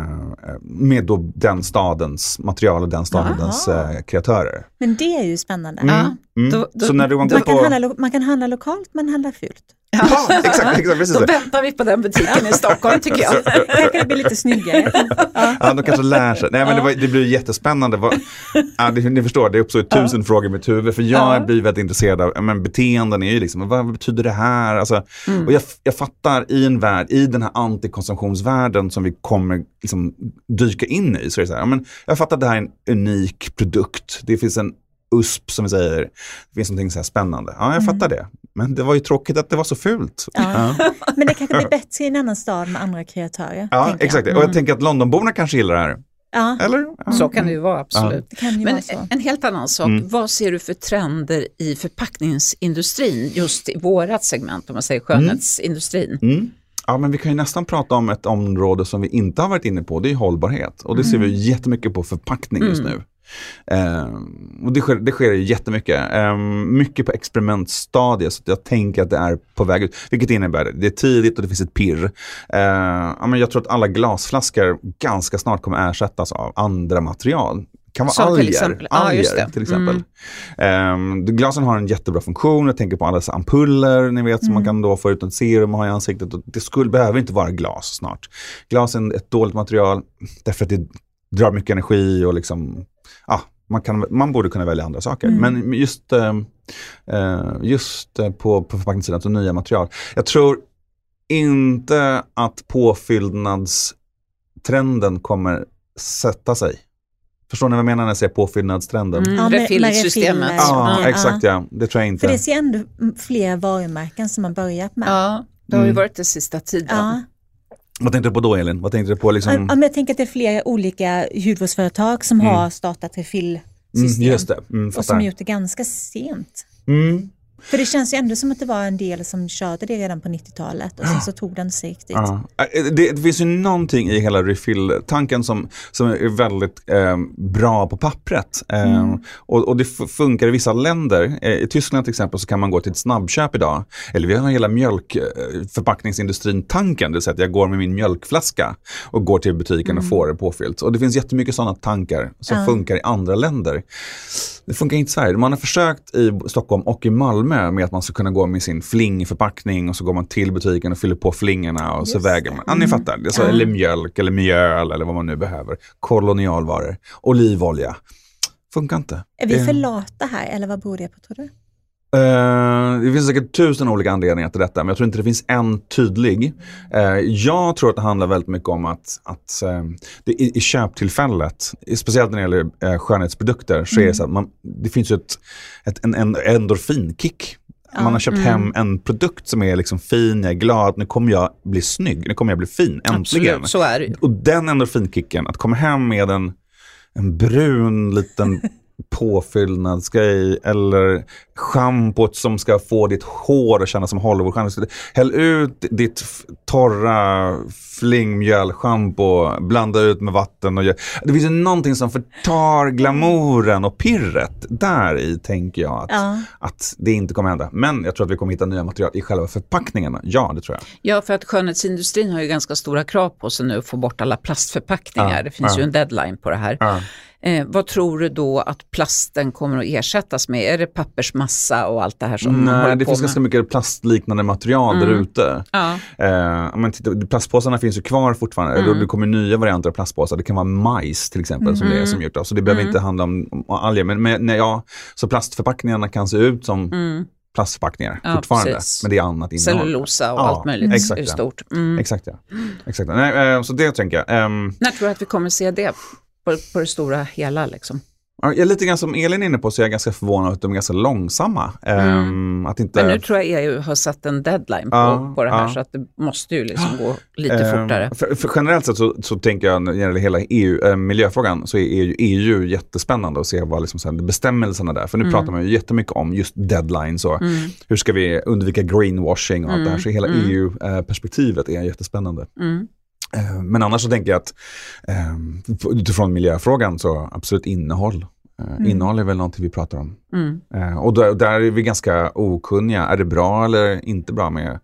med då den stadens material och den stadens eh, kreatörer. Men det är ju spännande. Mm. Mm. Då, då, så när du man, kan på... handla, man kan handla lokalt men handla fult. Ja, exakt, exakt, precis. Då väntar vi på den butiken i Stockholm tycker jag. Kanske det blir lite snyggare. Ja, ja de kanske lär sig. Nej, men det, var, det blir jättespännande. Ja, det, ni förstår, det uppstår tusen ja. frågor i mitt huvud. För jag ja. blir väldigt intresserad av, men beteenden är ju liksom, vad betyder det här? Alltså, mm. och jag, jag fattar i en värld, i den här antikonsumtionsvärlden som vi kommer liksom, dyka in i. Så är det så här, men jag fattar att det här är en unik produkt. Det finns en USP som vi säger. Det finns någonting så här spännande. Ja, jag mm. fattar det. Men det var ju tråkigt att det var så fult. Ja. Ja. Men det kanske blir bättre i en annan stad med andra kreatörer. Ja, exakt. Mm. Och jag tänker att Londonborna kanske gillar det här. Ja. Eller? Ja. Så kan det ju vara, absolut. Ja. Ju Men vara en helt annan sak, mm. vad ser du för trender i förpackningsindustrin, just i vårat segment, om man säger skönhetsindustrin? Mm. Mm. Ja, men vi kan ju nästan prata om ett område som vi inte har varit inne på, det är hållbarhet. Och det ser vi mm. jättemycket på förpackning just mm. nu. Eh, och det sker, det sker jättemycket. Eh, mycket på experimentstadiet så jag tänker att det är på väg ut. Vilket innebär att det är tidigt och det finns ett pirr. Men jag tror att alla glasflaskor ganska snart kommer ersättas av andra material kan vara alger, till exempel. alger ah, till exempel. Mm. Um, glasen har en jättebra funktion, jag tänker på alla ampuller ni vet mm. som man mm. kan då få ut ett serum och ha i ansiktet. Det skulle, behöver inte vara glas snart. Glas är ett dåligt material därför att det drar mycket energi och liksom ah, man, kan, man borde kunna välja andra saker. Mm. Men just, eh, eh just eh, på, på förpackningssidan, så nya material. Jag tror inte att påfyllnadstrenden kommer sätta sig. Förstår ni vad jag menar när jag säger påfyllnadstrenden? Mm, ja, refillsystemet. Ja, exakt ja. Det tror jag inte. För det ser ändå fler varumärken som har börjat med. Ja, det har ju mm. varit det sista tiden. Ja. Vad tänkte du på då Elin? Vad tänkte du på liksom? ja, men jag tänker att det är flera olika hudvårdsföretag som mm. har startat refillsystem. Mm, just det. Mm, och som gjort det ganska sent. Mm. För det känns ju ändå som att det var en del som körde det redan på 90-talet och sen så tog den sig riktigt. Ja. Det, det, finns ju någonting i hela refill-tanken som, som är väldigt eh, bra på pappret. Eh, mm. och, och, det funkar i vissa länder. Eh, I Tyskland till exempel så kan man gå till ett snabbköp idag. Eller vi har hela mjölkförpackningsindustrin-tanken. Det vill säga att jag går med min mjölkflaska och går till butiken mm. och får det påfyllt. Och det finns jättemycket sådana tankar som ja. funkar i andra länder. Det funkar inte i Sverige. Man har försökt i Stockholm och i Malmö med att man ska kunna gå med sin flingförpackning och så går man till butiken och fyller på flingorna och Just så väger man. Ja, ni mm. fattar. Mm. Eller mjölk eller mjöl eller vad man nu behöver. Kolonialvaror. Olivolja. Funkar inte. Är vi för lata här eller vad beror det på tror du? Uh, det finns säkert tusen olika anledningar till detta, men jag tror inte det finns en tydlig. Uh, jag tror att det handlar väldigt mycket om att, att uh, det, i, i köptillfället, speciellt när det gäller uh, skönhetsprodukter, så mm. är det så att man, det finns ju ett, ett, en, en endorfinkick. Man har köpt mm. hem en produkt som är liksom fin, jag är glad, nu kommer jag bli snygg, nu kommer jag bli fin, äntligen. Absolut, så är det. Och den endorfinkicken, att komma hem med en, en brun liten påfyllnadsgrej eller schampot som ska få ditt hår att kännas som Hollywoodstjärna. Häll ut ditt torra flingmjölschampo, blanda ut med vatten. Och gör. Det finns ju någonting som förtar glamouren och pirret. Där i tänker jag att, ja. att det inte kommer hända. Men jag tror att vi kommer hitta nya material i själva förpackningarna. Ja, det tror jag. Ja, för att skönhetsindustrin har ju ganska stora krav på sig nu att få bort alla plastförpackningar. Ja. Det finns ja. ju en deadline på det här. Eh, vad tror du då att plasten kommer att ersättas med? Är det pappersmassa och allt det här som Nej, man det finns med? ganska mycket plastliknande material mm. där ute. Ja. Eh, men titta, plastpåsarna finns ju kvar fortfarande. Mm. Det kommer nya varianter av plastpåsar. Det kan vara majs till exempel mm. som det är som gjort av. Så det behöver mm. inte handla om, om alger. Men, men nej, ja, så plastförpackningarna kan se ut som mm. plastförpackningar ja, fortfarande. Precis. Men det är annat innehåll. Cellulosa och ja, allt möjligt exakt, ja. stort. Mm. Exakt ja. Exakt, nej, eh, så det tänker jag. Um, När tror du att vi kommer se det på, på det stora hela? Liksom? Är lite grann som Elin är inne på så är jag ganska förvånad att de är ganska långsamma. Mm. Um, att inte... Men nu tror jag EU har satt en deadline på, ja, på det här ja. så att det måste ju liksom gå lite um, fortare. För, för, generellt sett så, så tänker jag när det gäller hela EU, äh, miljöfrågan så är EU, EU jättespännande att se vad liksom sen, bestämmelserna där. För nu mm. pratar man ju jättemycket om just deadlines och mm. hur ska vi undvika greenwashing och allt det här. Så hela mm. EU-perspektivet är jättespännande. Mm. Eh, men annars så tänker jag att eh, utifrån miljöfrågan så absolut innehåll. Eh, mm. Innehåll är väl någonting vi pratar om. Mm. Och där, där, är vi ganska okunniga. Är det bra eller inte bra med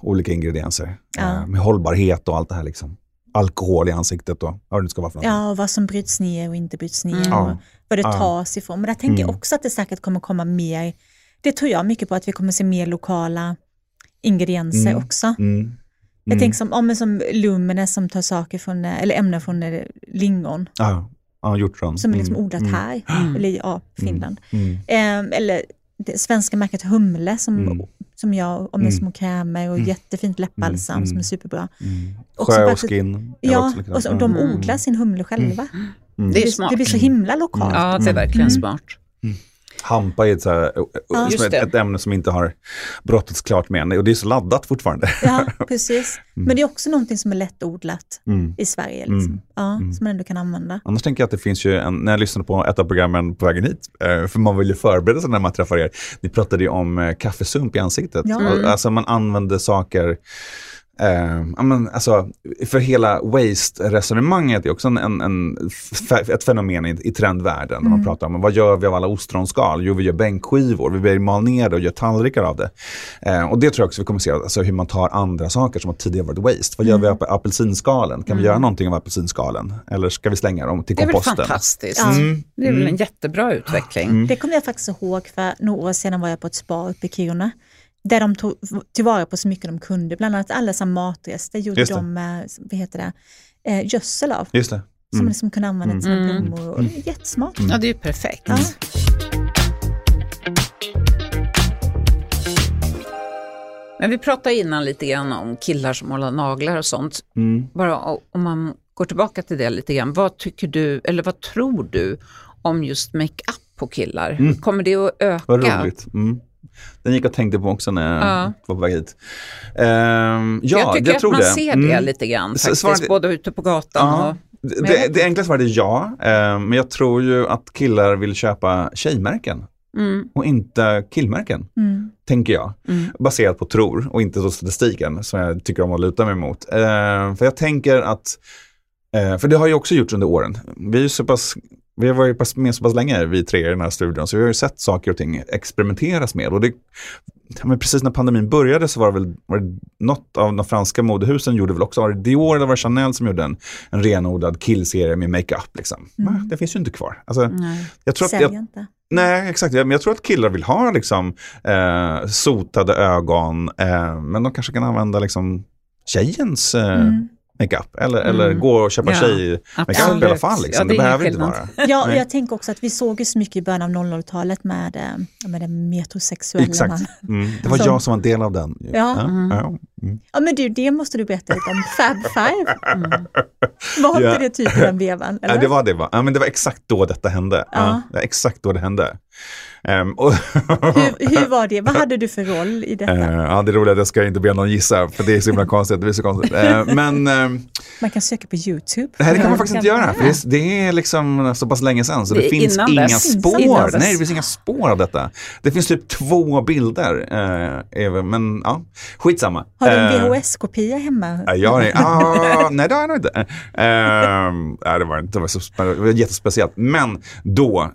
olika ingredienser? Ja. Med hållbarhet och allt det här liksom. Alkohol i ansiktet och vad det ska vara för något. Ja, och vad som bryts ner och inte bryts ner. Mm. Och vad det tas ifrån. Men där tänker jag mm. också att det säkert kommer komma mer. Det tror jag mycket på att vi kommer se mer lokala ingredienser mm. också. Mm. Jag mm. tänker som, om, som Lumene som tar saker från, eller ämnen från eh, lingon. Ja, ja hjortron. Som är liksom mm. odlat mm. här, mm. eller ja, Finland. Eh, eller det svenska märket Humle som, som jag, om med små krämer och jättefint läppbalsam som är superbra. Sjö och skin. Ja, och, så, och de odlar sin humle själva. Det, är smart. det blir så himla lokalt. Ja, det är verkligen smart. Hampa är ett, så här, ja, ett, ett, ämne som inte har brottats klart med än och det är så laddat fortfarande. Ja, precis. Mm. Men det är också någonting som är lättodlat mm. i Sverige, liksom. mm. Ja, mm. som man ändå kan använda. Annars tänker jag att det finns ju, en, när jag lyssnade på ett av programmen på vägen hit, eh, för man vill ju förbereda sig när man träffar er, ni pratade ju om eh, kaffesump i ansiktet. Ja. Alltså man använder saker Uh, men, alltså, för hela waste-resonemanget är också en, en, en, ett fenomen i, i trendvärlden. Mm. man pratar om vad gör vi av alla ostronskal? Jo, vi gör bänkskivor, vi mal ner det och gör tallrikar av det. Uh, och det tror jag också vi kommer se, alltså, hur man tar andra saker som har tidigare varit waste. Vad mm. gör vi av apelsinskalen? Kan mm. vi göra någonting av apelsinskalen? Eller ska vi slänga dem till komposten? Det är väl fantastiskt. Mm. Det är väl en mm. jättebra utveckling. Mm. Det kommer jag faktiskt ihåg, för några år sedan var jag på ett spa uppe i Kiruna där de tog tillvara på så mycket de kunde. Bland annat alla som matrester gjorde de med vad heter det, eh, gödsel av. Just det. Mm. Som liksom kunde använda till mm. blommor. Och det är jättesmart. Mm. Ja, det är ju perfekt. Ja. Men vi pratade innan lite grann om killar som målar naglar och sånt. Mm. Bara om man går tillbaka till det lite grann. Vad tycker du, eller vad tror du om just makeup på killar? Mm. Kommer det att öka? Vad roligt. Mm. Den gick jag tänkte på också när jag ja. var på väg hit. Um, ja, jag tycker jag att man det. ser det mm. lite grann faktiskt, Svarade, både ute på gatan ja, och... Det, det enkla svaret är ja, um, men jag tror ju att killar vill köpa tjejmärken. Mm. och inte killmärken, mm. tänker jag. Mm. Baserat på tror och inte så statistiken som jag tycker om att luta mig mot. Uh, för jag tänker att, uh, för det har ju också gjorts under åren. Vi är så pass vi har varit med så pass länge, vi tre i den här studion, så vi har ju sett saker och ting experimenteras med. Och det, men precis när pandemin började så var det väl var det något av de franska modehusen gjorde väl också, var det Dior eller var det Chanel som gjorde en, en renodlad killserie med makeup. Liksom. Mm. Det finns ju inte kvar. Alltså, nej, jag tror jag, inte. Nej, exakt. Men jag tror att killar vill ha liksom, eh, sotade ögon, eh, men de kanske kan använda liksom, tjejens eh, mm makeup eller, mm. eller gå och köpa ja, tjej-makeup i alla fall. Liksom. Ja, det, det behöver inte vara. Ja, jag tänker också att vi såg ju så mycket i början av 00-talet med, eh, med den metrosexuella Exakt. man. Mm. Det var som, jag som var en del av den. Ja. Ja, mm. mm. ja, men du, det måste du berätta lite om. Fab Five. Mm. Var inte det typ den vevan? Eller? Ja, det var det. Va? Ja, men det var exakt då detta hände. Ja. Ja, exakt då det hände. Um, och hur, hur, var det? Vad hade du för roll i detta? Uh, ja, det är roligt att jag ska inte be någon gissa, för det är så himla konstigt. Det är så konstigt. Uh, men, uh, man kan söka på YouTube. Nej, det kan man faktiskt inte göra. För det, det, är liksom så pass länge sedan, så det, det finns inga dess. spår. Nej, det finns inga spår av detta. Det finns typ två bilder. men ja, skitsamma. Har du en VHS-kopia hemma? Ja, nej, ah, nej, det har jag nog inte. nej, det var, det var, så, det var jättespeciellt. Men då,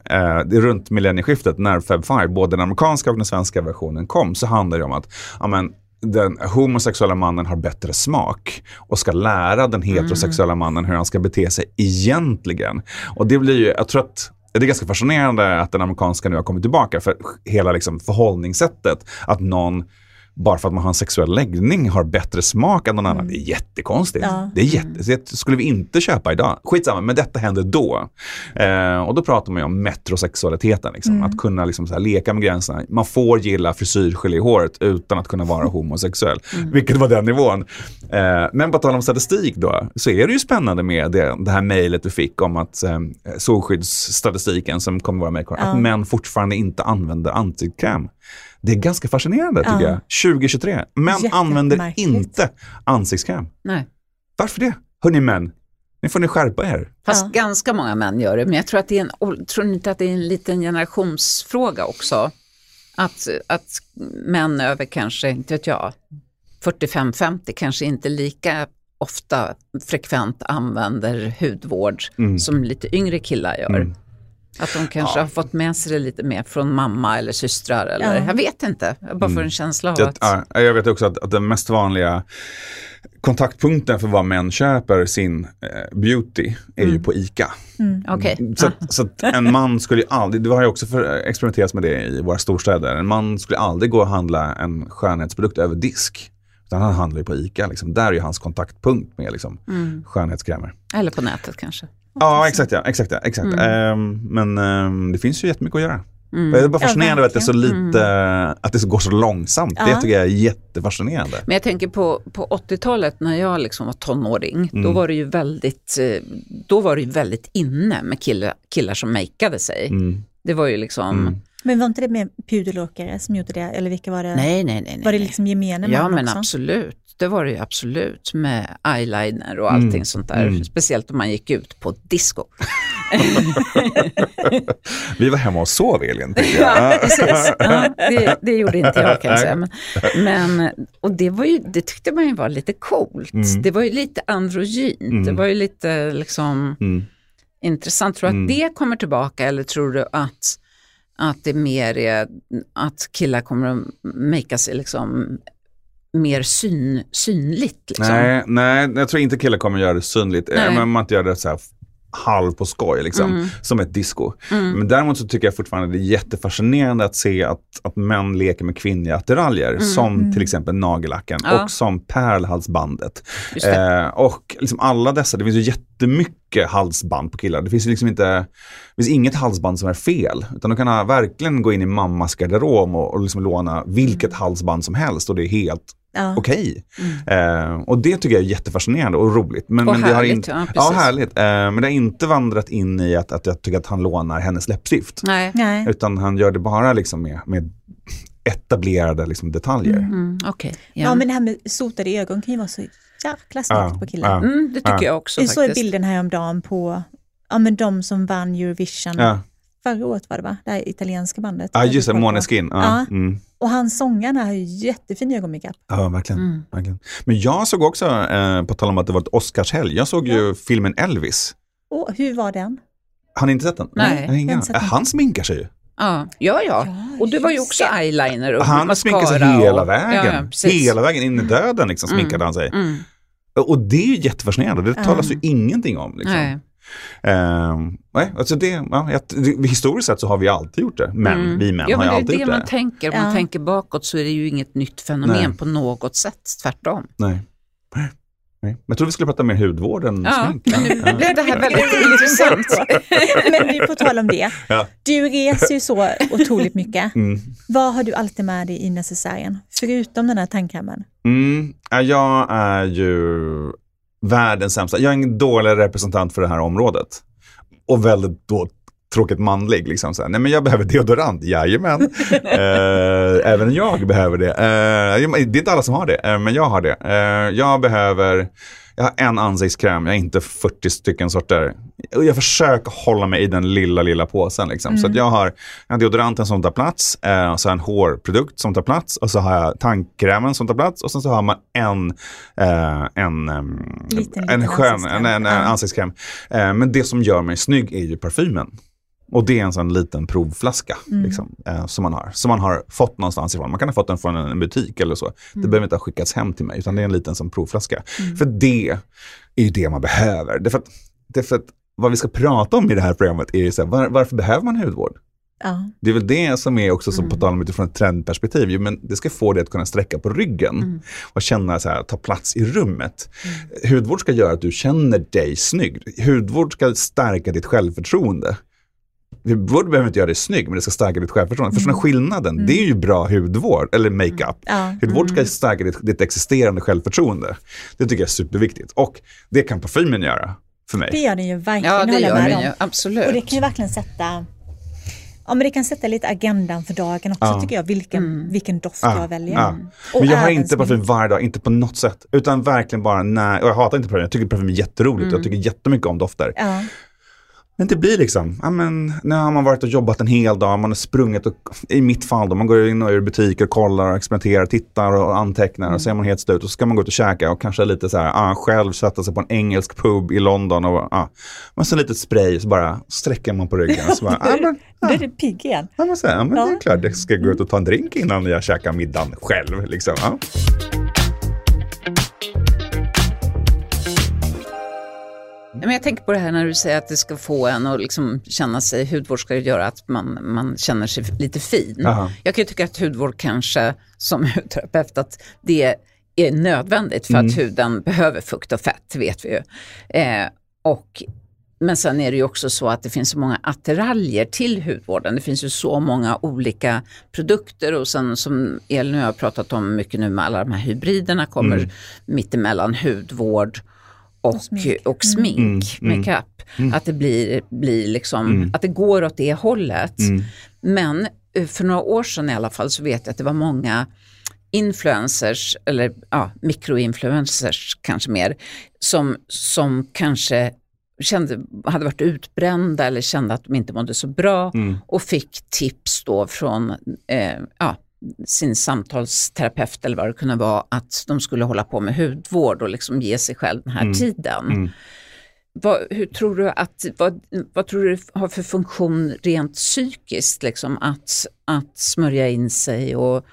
runt millennieskiftet, när Fab Five, både den amerikanska och den svenska versionen kom, så handlar det om att ja, men, den homosexuella mannen har bättre smak och ska lära den heterosexuella mannen hur han ska bete sig egentligen. Och det blir ju, jag tror att det är ganska fascinerande att den amerikanska nu har kommit tillbaka för hela liksom förhållningssättet. Att någon bara för att man har en sexuell läggning har bättre smak än någon annan. Mm. Det är jättekonstigt. Ja. Det, är jätte, det skulle vi inte köpa idag. Skitsamma, men detta hände då. Eh, och då pratar man ju om metrosexualiteten. Liksom. Mm. Att kunna liksom så här, leka med gränserna. Man får gilla frisyrgelé i håret utan att kunna vara homosexuell. Mm. Vilket var den nivån. Eh, men på tal om statistik då, så är det ju spännande med det, det här mejlet du fick om att eh, solskyddsstatistiken som kommer vara med, ja. att män fortfarande inte använder ansiktskräm. Det är ganska fascinerande tycker ja. jag. 2023. Män använder inte ansiktskräm. Nej. Varför det? Hörni män, nu får ni skärpa er. Fast ja. ganska många män gör det, men jag tror, att det är en, tror inte att det är en liten generationsfråga också? Att, att män över kanske, inte vet jag, 45-50 kanske inte lika ofta frekvent använder hudvård mm. som lite yngre killar gör. Mm. Att de kanske ja. har fått med sig det lite mer från mamma eller systrar. Eller, ja. Jag vet inte, jag bara får en mm. känsla av det, att... Ja, jag vet också att, att den mest vanliga kontaktpunkten för vad män köper sin eh, beauty är mm. ju på ICA. Mm. Okay. Så, ah. så en man skulle ju aldrig, det har ju också för, experimenterats med det i våra storstäder, en man skulle aldrig gå och handla en skönhetsprodukt över disk. Han handlar ju på ICA, liksom. där är ju hans kontaktpunkt med liksom, mm. skönhetskrämer. Eller på nätet kanske. Ja, exakt. Ja, exakt, ja, exakt. Mm. Um, men um, det finns ju jättemycket att göra. Mm. Jag är bara fascinerad ja, att det är så lite, mm. att det går så långsamt. Ja. Det tycker jag är jättefascinerande. Men jag tänker på, på 80-talet när jag liksom var tonåring, mm. då var det ju väldigt, eh, då var det väldigt inne med killar, killar som makeade sig. Mm. Det var ju liksom mm. Men var inte det med pudelåkare som gjorde det? Eller vilka var det? Nej, nej, nej. Var det liksom gemene man Ja, men också? absolut. Det var det ju absolut med eyeliner och allting mm. sånt där. Mm. Speciellt om man gick ut på disco. Vi var hemma och sov Elin. ja, precis. Ja, det, det, gjorde inte jag kan jag säga. Men, men, och det, var ju, det tyckte man ju var lite coolt. Mm. Det var ju lite androgynt. Mm. Det var ju lite liksom mm. intressant. Tror du att mm. det kommer tillbaka eller tror du att att det mer är att killar kommer att make sig liksom mer syn, synligt. Liksom. Nej, nej, jag tror inte killar kommer att göra det synligt. Nej. Men man inte gör det så här halv på skoj, liksom, mm. som ett disco. Mm. Men däremot så tycker jag fortfarande det är jättefascinerande att se att, att män leker med kvinnliga attiraljer, mm. som till mm. exempel nagellacken ja. och som pärlhalsbandet. Eh, och liksom alla dessa, det finns ju jättemycket halsband på killar. Det finns liksom inte, finns inget halsband som är fel, utan du kan verkligen gå in i mammas garderob och, och liksom låna vilket mm. halsband som helst och det är helt ja. okej. Okay. Mm. Eh, och det tycker jag är jättefascinerande och roligt. Men, och men härligt, det har inte, ja, ja, härligt. Eh, men det har inte vandrat in i att, att jag tycker att han lånar hennes läppstift. Nej. Nej. Utan han gör det bara liksom med, med etablerade liksom, detaljer. Mm. Mm, okay. ja. ja. men det här med sotade ögon kan ju vara så jäkla snyggt ja, på killar. Ja. Mm, det tycker jag också. Jag såg bilden häromdagen på ja, men de som vann Eurovision. Förra året var det va? Det här italienska bandet. Ja, just det, Måneskin. Ja. ja. Mm. Och han sångaren har ju jättefin ögonmakeup. Ja, verkligen, mm. verkligen. Men jag såg också, eh, på tal om att det var ett Oscarshelg, jag såg ja. ju filmen Elvis. Och hur var den? Har ni inte sett den? Nej. Nej ingen. Han sminkar sig ju. Ja, ja, ja. och det var ju också eyeliner och Han sminkade sig hela vägen. Ja, hela vägen in i döden liksom, sminkade mm. han sig. Mm. Och det är ju jättefascinerande, det talas ju ingenting om. Liksom. Nej. Uh, nej, alltså det, ja, det, historiskt sett så har vi alltid gjort det. Men mm. vi män ja, har ju alltid gjort det. Det är det man tänker. Om ja. man tänker bakåt så är det ju inget nytt fenomen nej. på något sätt. Tvärtom. Nej. Nej. Jag trodde vi skulle prata mer hudvård än ja, smink. Men nu ja. blev det här väldigt intressant. men på tal om det. Ja. Du reser ju så otroligt mycket. Mm. Vad har du alltid med dig i necessären? Förutom den här tandkrämen? Mm. Jag är ju världens sämsta. Jag är en dålig representant för det här området. Och väldigt då, tråkigt manlig. Liksom så här. Nej men jag behöver deodorant, jajamän. eh, även jag behöver det. Eh, det är inte alla som har det, eh, men jag har det. Eh, jag behöver jag har en ansiktskräm, jag har inte 40 stycken sorter. Jag försöker hålla mig i den lilla, lilla påsen. Liksom. Mm. Så jag har en deodoranten som tar plats, eh, och så en hårprodukt som tar plats och så har jag tandkrämen som tar plats och sen så har man en, eh, en, liten, en, skön en, en, en ansiktskräm. Eh, men det som gör mig snygg är ju parfymen. Och det är en sån liten provflaska mm. liksom, eh, som man har. Som man har fått någonstans ifrån. Man kan ha fått den från en, butik eller så. Det mm. behöver inte ha skickats hem till mig, utan det är en liten sån provflaska. Mm. För det är ju det man behöver. Det är för att, det är för att vad vi ska prata om i det här programmet är ju så här, var, varför behöver man hudvård? Ja. Det är väl det som är också, som mm. på tal om utifrån ett trendperspektiv, jo, men det ska få dig att kunna sträcka på ryggen mm. och känna så här, ta plats i rummet. Mm. Hudvård ska göra att du känner dig snygg. Hudvård ska stärka ditt självförtroende. Hudvård behöver inte göra dig snygg, men det ska stärka ditt självförtroende. Mm. Förstår skillnaden? Mm. Det är ju bra hudvård, eller makeup. Ja. Hudvård ska mm. stärka ditt, ditt existerande självförtroende. Det tycker jag är superviktigt. Och det kan parfymen göra för mig. Det gör den ju verkligen, ja, det gör den ju, absolut. Och det kan ju verkligen sätta Ja, men det kan sätta lite agendan för dagen också ja. tycker jag, vilken, mm. vilken doft ja. jag väljer. Ja. Men jag har inte parfym varje dag, inte på något sätt. Utan verkligen bara när, och jag hatar inte parfym, jag tycker parfym är jätteroligt. Mm. Jag tycker jättemycket om dofter. Ja. Men det blir liksom, ja men nu har man varit och jobbat en hel dag, man har sprungit och, i mitt fall då, man går in och ur butiker, kollar, experimenterar, tittar och antecknar mm. och så är man helt slut och så ska man gå ut och käka och kanske lite så här, ah, själv sätta sig på en engelsk pub i London och ah, man så lite spray så bara sträcker man på ryggen och så bara, ah, men, ah. Då är det pigg igen. Ja, men, så här, men ja. det är klart, jag ska gå ut och ta en drink innan jag käkar middagen själv. Liksom, ah. Men jag tänker på det här när du säger att det ska få en att liksom känna sig, hudvård ska göra att man, man känner sig lite fin. Aha. Jag kan ju tycka att hudvård kanske, som hudterapeut, att det är nödvändigt för mm. att huden behöver fukt och fett, vet vi ju. Eh, och, men sen är det ju också så att det finns så många attiraljer till hudvården. Det finns ju så många olika produkter och sen som Elin och jag har pratat om mycket nu med alla de här hybriderna kommer mm. mittemellan hudvård och, och smink, och smink mm, mm. makeup. Mm. Att det blir, blir liksom, mm. att det går åt det hållet. Mm. Men eh, för några år sedan i alla fall så vet jag att det var många influencers, eller ja, mikroinfluencers kanske mer, som, som kanske kände, hade varit utbrända eller kände att de inte mådde så bra mm. och fick tips då från eh, ja, sin samtalsterapeut eller vad det kunde vara, att de skulle hålla på med hudvård och liksom ge sig själv den här mm. tiden. Mm. Vad, hur tror du att, vad, vad tror du har för funktion rent psykiskt, liksom, att, att smörja in sig och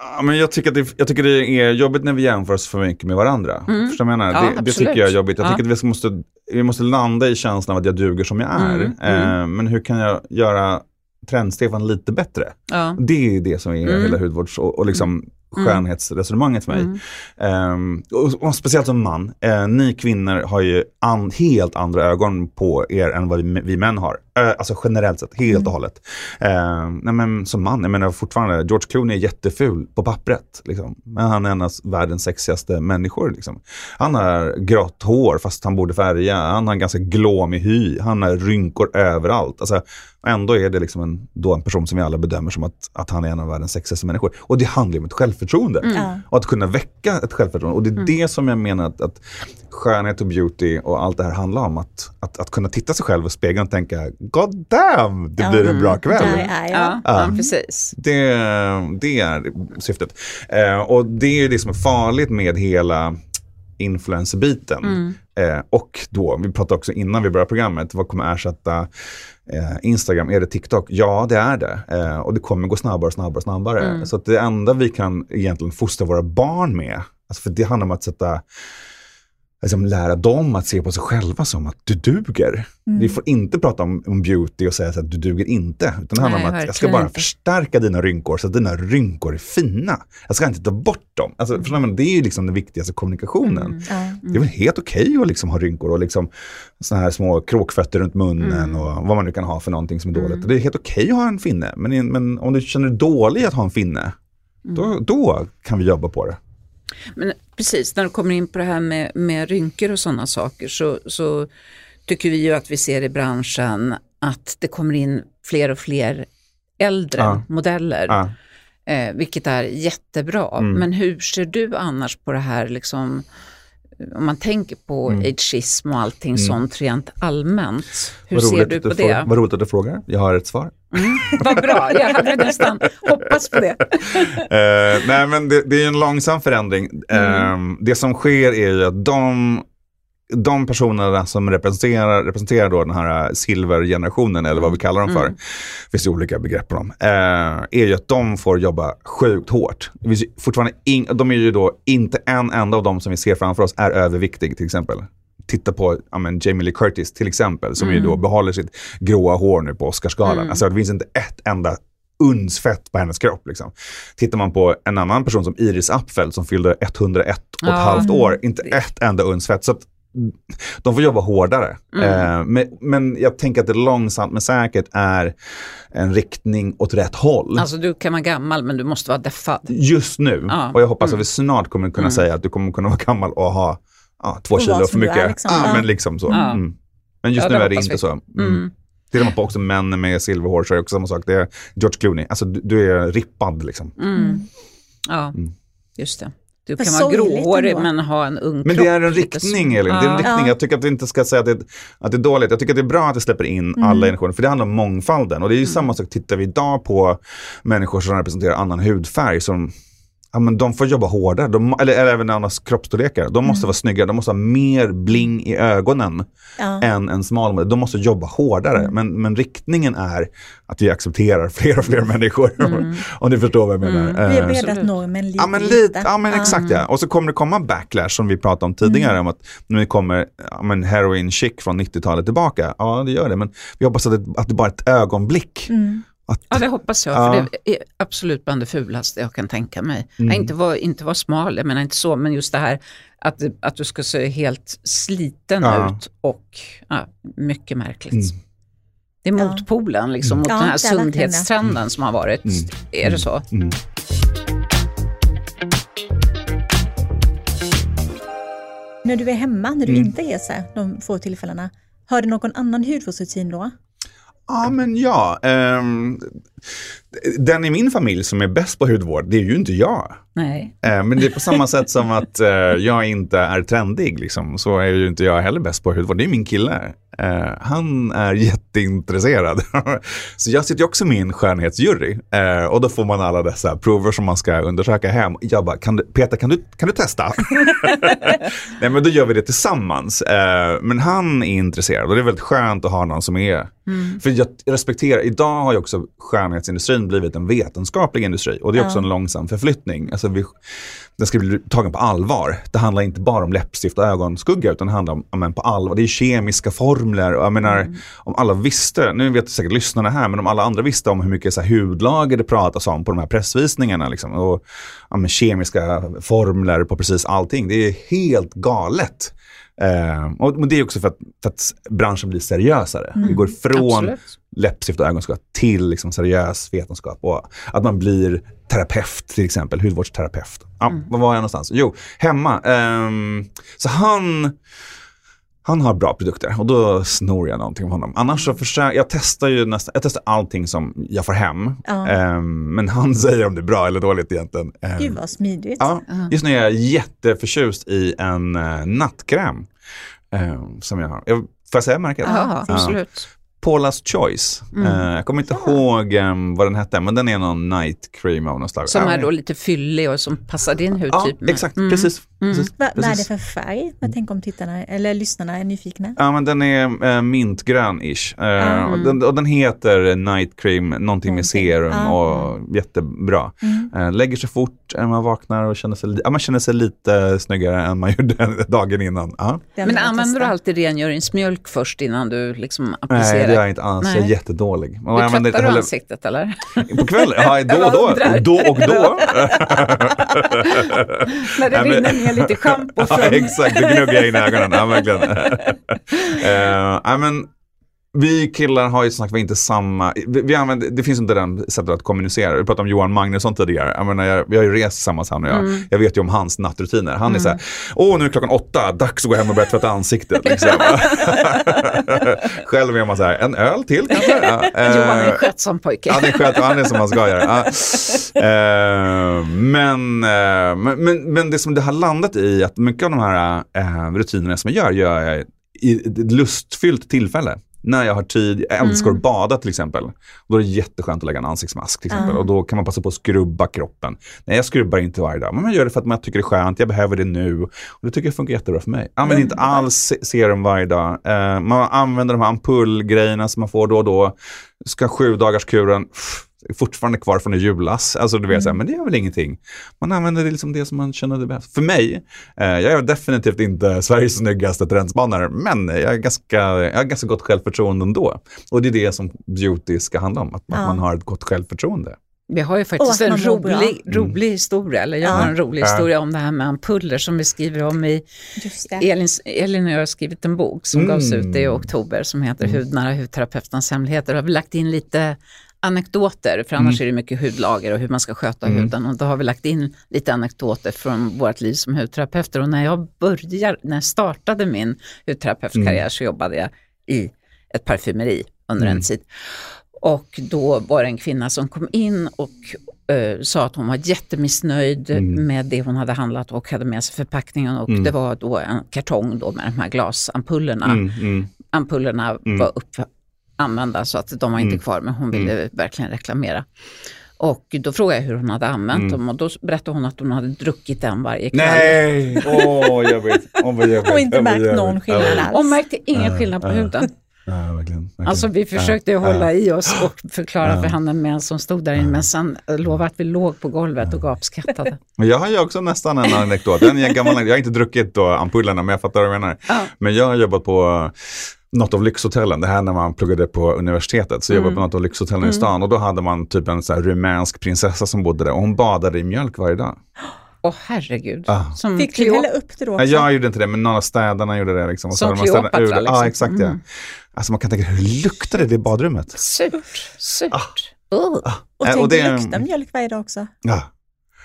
Ja, men jag, tycker att det, jag tycker det är jobbigt när vi jämför oss för mycket med varandra. Mm. Förstår jag menar? Ja, det, det, tycker jag är jobbigt. Jag ja. tycker att vi måste, vi måste landa i känslan av att jag duger som jag är. Mm. Mm. Eh, men hur kan jag göra Trend-Stefan lite bättre. Ja. Det är det som är mm. hela hudvårds och, och liksom. Skönhetsresonemanget för mig. Mm. Um, och, och, speciellt som man, uh, ni kvinnor har ju an, helt andra ögon på er än vad vi, vi män har. Uh, alltså generellt sett, helt mm. och hållet. Uh, nej, men som man, jag menar fortfarande, George Clooney är jätteful på pappret. Liksom. Men han är en av världens sexigaste människor. Liksom. Han har grått hår fast han borde färga. Han har en ganska glåmig hy. Han har rynkor överallt. Alltså, ändå är det liksom en, då en person som vi alla bedömer som att, att han är en av världens sexigaste människor. Och det handlar om ett självförtroende. Mm. Och att kunna väcka ett självförtroende. Och det är mm. det som jag menar att, att skönhet och beauty och allt det här handlar om. Att, att, att kunna titta sig själv i spegeln och tänka, God damn, det blir en bra kväll. Ja, ja, ja. precis. Det, det är syftet. Eh, och det är det som är farligt med hela influencerbiten. Mm. Eh, och då, vi pratade också innan vi började programmet, vad kommer ersätta eh, Instagram? Är det TikTok? Ja, det är det. Eh, och det kommer gå snabbare och snabbare och snabbare. Mm. Så att det enda vi kan egentligen fostra våra barn med, alltså för det handlar om att sätta liksom lära dem att se på sig själva som att du duger. Mm. Vi får inte prata om, om beauty och säga att du duger inte. Utan det handlar Nej, om att jag ska bara inte. förstärka dina rynkor så att dina rynkor är fina. Jag ska inte ta bort dem. Alltså, mm. det är ju liksom den viktigaste kommunikationen. Mm. Mm. Det är väl helt okej okay att liksom ha rynkor och liksom såna här små kråkfötter runt munnen mm. och vad man nu kan ha för någonting som är dåligt. Mm. Det är helt okej okay att ha en finne, men, men om du känner dig dålig att ha en finne, då, då kan vi jobba på det. Men precis, när du kommer in på det här med, med rynkor och sådana saker så, så tycker vi ju att vi ser i branschen att det kommer in fler och fler äldre ja. modeller. Ja. Eh, vilket är jättebra. Mm. Men hur ser du annars på det här, liksom, om man tänker på mm. ageism och allting mm. sånt rent allmänt. Hur ser du på det? Vad roligt att du frågar, jag har ett svar. Mm, vad bra, jag hade nästan hoppats på det. uh, nej men det, det, är en långsam förändring. Uh, det som sker är ju att de de personerna som representerar, representerar då den här silvergenerationen eller vad vi kallar dem för, mm. det finns ju olika begrepp på dem, eh, är ju att de får jobba sjukt hårt. Det fortfarande in, de är ju då, inte en enda av dem som vi ser framför oss är överviktig till exempel titta på ja, men, Jamie Lee Curtis till exempel, som mm. ju då behåller sitt gråa hår nu på Oscarsgalan. Mm. Alltså det finns inte ett enda uns fett på hennes kropp. Liksom. Tittar man på en annan person som Iris Apfel som fyllde 101 och ett halvt år, inte ett enda uns fett. Så att, de får jobba hårdare. Mm. Eh, men, men, jag tänker att det långsamt men säkert är en riktning åt rätt håll. Alltså du kan vara gammal men du måste vara deffad. Just nu. Ja. Och jag hoppas mm. att vi snart kommer kunna mm. säga att du kommer kunna vara gammal och ha ja, två kilo för mycket. Är, liksom. ja, men liksom så. Mm. Men just nu är det inte vi. så. Mm. mm. Tittar man på också män med silverhår så är det också samma sak. Det är George Clooney. Alltså du, du är rippad liksom. Mm. Ja, mm. just det. Du kan vara gråhårig men ha en ung kropp. Men det är en riktning Elin. Det är en riktning. Jag tycker att vi inte ska säga att det, att det är dåligt. Jag tycker att det är bra att det släpper in mm. alla generationer. För det handlar om mångfalden. Och det är ju mm. samma sak, tittar vi idag på människor som representerar annan hudfärg. Som ja, men de får jobba hårdare, de, eller, eller även andras kroppsstorlekar. De måste mm. vara snyggare, de måste ha mer bling i ögonen ja. än en smal modell. De måste jobba hårdare. Mm. Men, men riktningen är att vi accepterar fler och fler människor. Mm. Om ni förstår vad jag menar. Mm. Vi har breddat eh, normen lite. Ja men, lite, ja, men exakt ja. Och så kommer det komma backlash som vi pratade om tidigare. Mm. Om att nu kommer ja, men heroin chic från 90-talet tillbaka. Ja det gör det. Men vi hoppas att det, att det bara är ett ögonblick. Mm. Att, ja, det hoppas jag, ja. för det är absolut bland det fulaste jag kan tänka mig. Mm. inte vara inte var smal, jag menar inte så, men just det här att, att du ska se helt sliten ja. ut och ja, mycket märkligt. Mm. Det är motpolen liksom, mot den här sundhetstrenden som har varit. Mm. Är det så? Mm. När du är hemma, när du mm. inte är så de få tillfällena, har du någon annan hudvårdsrutin då? Ja, men ja. Um, den i min familj som är bäst på hudvård, det är ju inte jag. Nej. Uh, men det är på samma sätt som att uh, jag inte är trendig, liksom, så är ju inte jag heller bäst på hudvård. Det är min kille. Uh, han är jätteintresserad. så jag sitter också med i en skönhetsjury. och då får man alla dessa prover som man ska undersöka hem. Jag bara, kan du, Peter kan du, kan du testa? Nej men då gör vi det tillsammans. men han är intresserad och det är väldigt skönt att ha någon som är Mm. För jag respekterar, idag har ju också skönhetsindustrin blivit en vetenskaplig industri och det är också ja. en långsam förflyttning. Alltså vi, den ska bli tagen på allvar. Det handlar inte bara om läppstift och ögonskugga utan det handlar om, men på allvar, det är kemiska formler. Och jag menar, mm. om alla visste, nu vet säkert lyssnarna här, men om alla andra visste om hur mycket så här, hudlager det pratas om på de här pressvisningarna. Liksom, och ja, kemiska formler på precis allting. Det är helt galet. Eh, och det är också för att, för att branschen blir seriösare. Mm. Vi går från Absolut. läppstift och ögonskugga till liksom seriös vetenskap. Och att man blir terapeut till exempel, hudvårdsterapeut. Ja, mm. Var var jag någonstans? Jo, hemma. Eh, så han han har bra produkter och då snor jag någonting av honom. Annars så försöker jag testar ju nästan, jag testar allting som jag får hem. Ja. Um, men han säger om det är bra eller dåligt egentligen. Um, Gud vad smidigt. Ja, just nu är jag jätteförtjust i en uh, nattkräm. Um, som jag har. Jag, får jag säga märket? Ja, absolut. Paula's Choice. Mm. Uh, jag kommer inte ja. ihåg um, vad den hette, men den är någon night cream av något slag. Som är då lite fyllig och som passar din hudtyp. Ja, med. exakt. Mm. Precis. Mm. precis. Vad är det för färg? Jag tänker om tittarna eller lyssnarna är nyfikna. Ja, men den är uh, mintgrön-ish. Uh, och, den, och, den, heter night cream, någonting med serum och jättebra. Uh, lägger sig fort när man vaknar och känner sig, ja, man känner sig lite snyggare än man gjorde dagen innan. Men använder du alltid rengöringsmjölk först innan du liksom applicerar? det gör jag inte alls. Nej. Jag är jättedålig. Man du tvättar du ansiktet eller? På kvällen? Ja, då och då. Då och då. När det rinner ner lite schampo. Ja, exakt, det gnuggar jag in i ögonen. Ja, verkligen. uh, men, vi killar har ju som sagt inte samma, vi, vi använder, det finns inte den sättet att kommunicera. Vi pratade om Johan Magnusson tidigare. Jag menar, jag, vi har ju rest tillsammans han och jag. Mm. Jag vet ju om hans nattrutiner. Han mm. är så här, åh nu är klockan åtta, dags att gå hem och börja tvätta ansiktet. Liksom. Själv är man så här, en öl till kanske? Eh, Johan är en skötsam pojke. han är skötsam, han är som man ska göra. Eh, men, eh, men, men det som det har landat i, att mycket av de här eh, rutinerna som jag gör, gör jag i ett lustfyllt tillfälle när jag har tid, jag älskar mm. att bada till exempel. Då är det jätteskönt att lägga en ansiktsmask till exempel. Mm. Och då kan man passa på att skrubba kroppen. Nej, jag skrubbar inte varje dag, men man gör det för att man tycker det är skönt, jag behöver det nu. Och det tycker jag funkar jättebra för mig. Använd inte alls serum varje dag. Uh, man använder de här ampullgrejerna som man får då och då. Ska sju dagars kuren fortfarande kvar från i julas. Alltså du vet, mm. så här, men det är väl ingenting. Man använder det liksom det som man känner det bäst. För mig, eh, jag är definitivt inte Sveriges snyggaste trendspanare, men jag, är ganska, jag har ganska gott självförtroende ändå. Och det är det som beauty ska handla om, att, ja. att man har ett gott självförtroende. Vi har ju faktiskt en rolig, rolig mm. historia, eller jag ja. har en rolig historia om det här med ampuller som vi skriver om i... Elin, Elin och jag har skrivit en bok som mm. gavs ut i oktober som heter mm. Hudnära hudterapeutens hemligheter. Då har vi lagt in lite anekdoter, för annars mm. är det mycket hudlager och hur man ska sköta mm. huden. Och då har vi lagt in lite anekdoter från vårt liv som hudterapeuter. Och när jag började, när jag startade min hudterapeutkarriär mm. så jobbade jag i ett parfymeri under en mm. tid. Och då var det en kvinna som kom in och uh, sa att hon var jättemissnöjd mm. med det hon hade handlat och hade med sig förpackningen. Och mm. det var då en kartong då med de här glasampullerna. Mm. mm. Ampullerna mm. var upp, använda så att de var inte mm. kvar men hon ville mm. verkligen reklamera. Och då frågade jag hur hon hade använt mm. dem och då berättade hon att hon hade druckit en varje kväll. Nej, åh oh, jobbigt. Oh, och inte märkt någon skillnad alls. Hon märkte ingen skillnad på huden. Ja, verkligen, verkligen. Alltså vi försökte ja, hålla ja. i oss och förklara ja. för henne med som stod där inne, men sen lovade att vi låg på golvet och gapskrattade. Men jag har ju också nästan en anekdot. En gammal, jag har inte druckit då ampullerna, men jag fattar vad du menar. Men jag har jobbat på något av lyxhotellen, det här när man pluggade på universitetet, så mm. jobbade på något av lyxhotellen mm. i stan och då hade man typ en så här rumänsk prinsessa som bodde där och hon badade i mjölk varje dag. Åh oh, herregud. Ah. Som Fick du hälla upp det då också? Nej, jag gjorde inte det, men några av städarna gjorde det. Liksom. Och som Kleopatra liksom? Ja, exakt mm. ja. Alltså man kan tänka, hur luktade det i badrummet? Surt, surt. Ah. Uh. Ah. Och tänk och det, lukta mjölk varje dag också. Ja.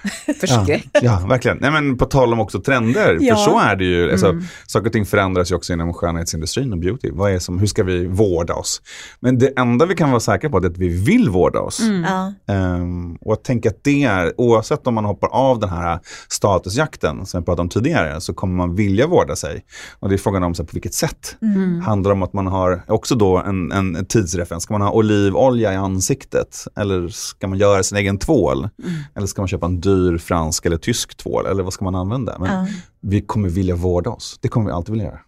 Förskräck. Ja, ja, verkligen. Nej, men på tal om också trender, ja. för så är det ju. Alltså, mm. Saker och ting förändras ju också inom skönhetsindustrin och beauty. Vad är som, hur ska vi vårda oss? Men det enda vi kan vara säkra på är att vi vill vårda oss. Mm. Um, och jag tänker att det är, oavsett om man hoppar av den här statusjakten som vi pratade om tidigare, så kommer man vilja vårda sig. Och det är frågan om så här, på vilket sätt. Mm. Handlar det om att man har också då en, en tidsreferens? Ska man ha olivolja i ansiktet? Eller ska man göra sin egen tvål? Mm. Eller ska man köpa en dyr fransk eller tysk tvål, eller vad ska man använda? Men ja. vi kommer vilja vårda oss, det kommer vi alltid vilja göra.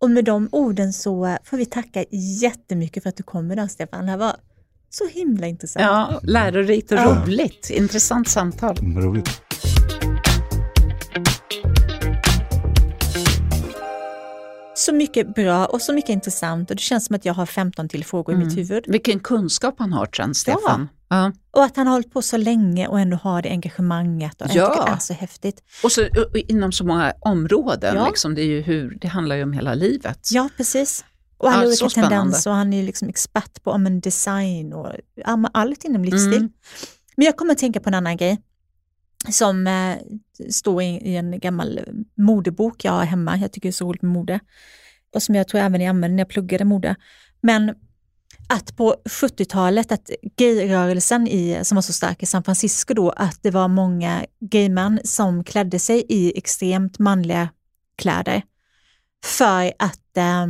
Och med de orden så får vi tacka jättemycket för att du kom idag Stefan. Det här var så himla intressant. Ja, lärorikt och ja. roligt. Intressant samtal. Mm, roligt. Så mycket bra och så mycket intressant och det känns som att jag har 15 till frågor mm. i mitt mm. huvud. Vilken kunskap han har sen, Stefan. Ja. Och att han har hållit på så länge och ändå har det engagemanget. Och ja. det är så häftigt. Och så inom så många områden. Ja. Liksom, det, är ju hur, det handlar ju om hela livet. Ja, precis. Och han har olika tendenser och han är liksom expert på men, design och allt inom livsstil. Mm. Men jag kommer att tänka på en annan grej som eh, står i, i, en gammal modebok jag har hemma. Jag tycker det är så roligt med mode. Och som jag tror även jag använde när jag pluggade mode. Men att på 70-talet, att gayrörelsen i, som var så stark i San Francisco då, att det var många gaymän som klädde sig i extremt manliga kläder för att eh,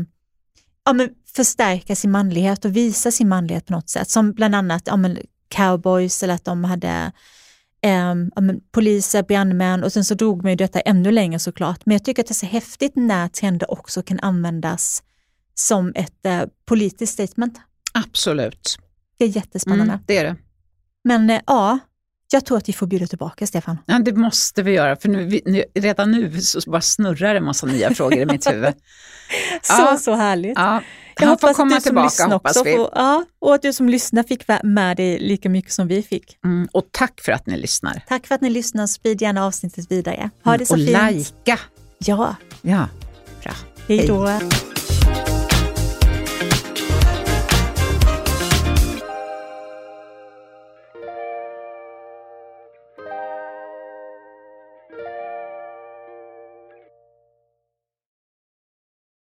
ja, men förstärka sin manlighet och visa sin manlighet på något sätt. Som bland annat ja, men cowboys eller att de hade eh, ja, men poliser, brandmän och sen så drog man ju detta ännu längre såklart. Men jag tycker att det är så häftigt när trender också kan användas som ett eh, politiskt statement. Absolut. Det är jättespännande. Mm, det är det. Men eh, ja, jag tror att vi får bjuda tillbaka Stefan. Ja, det måste vi göra, för nu, vi, redan nu så bara snurrar det en massa nya frågor i mitt huvud. så, ja. så härligt. Ja. Jag Han hoppas komma att du tillbaka, som hoppas vi. Får, ja, och att du som lyssnar fick med dig lika mycket som vi fick. Mm, och tack för att ni lyssnar. Tack för att ni lyssnar. Sprid gärna avsnittet vidare. Ha det så mm, och fint. Och likea. Ja. Ja, bra. Hej då.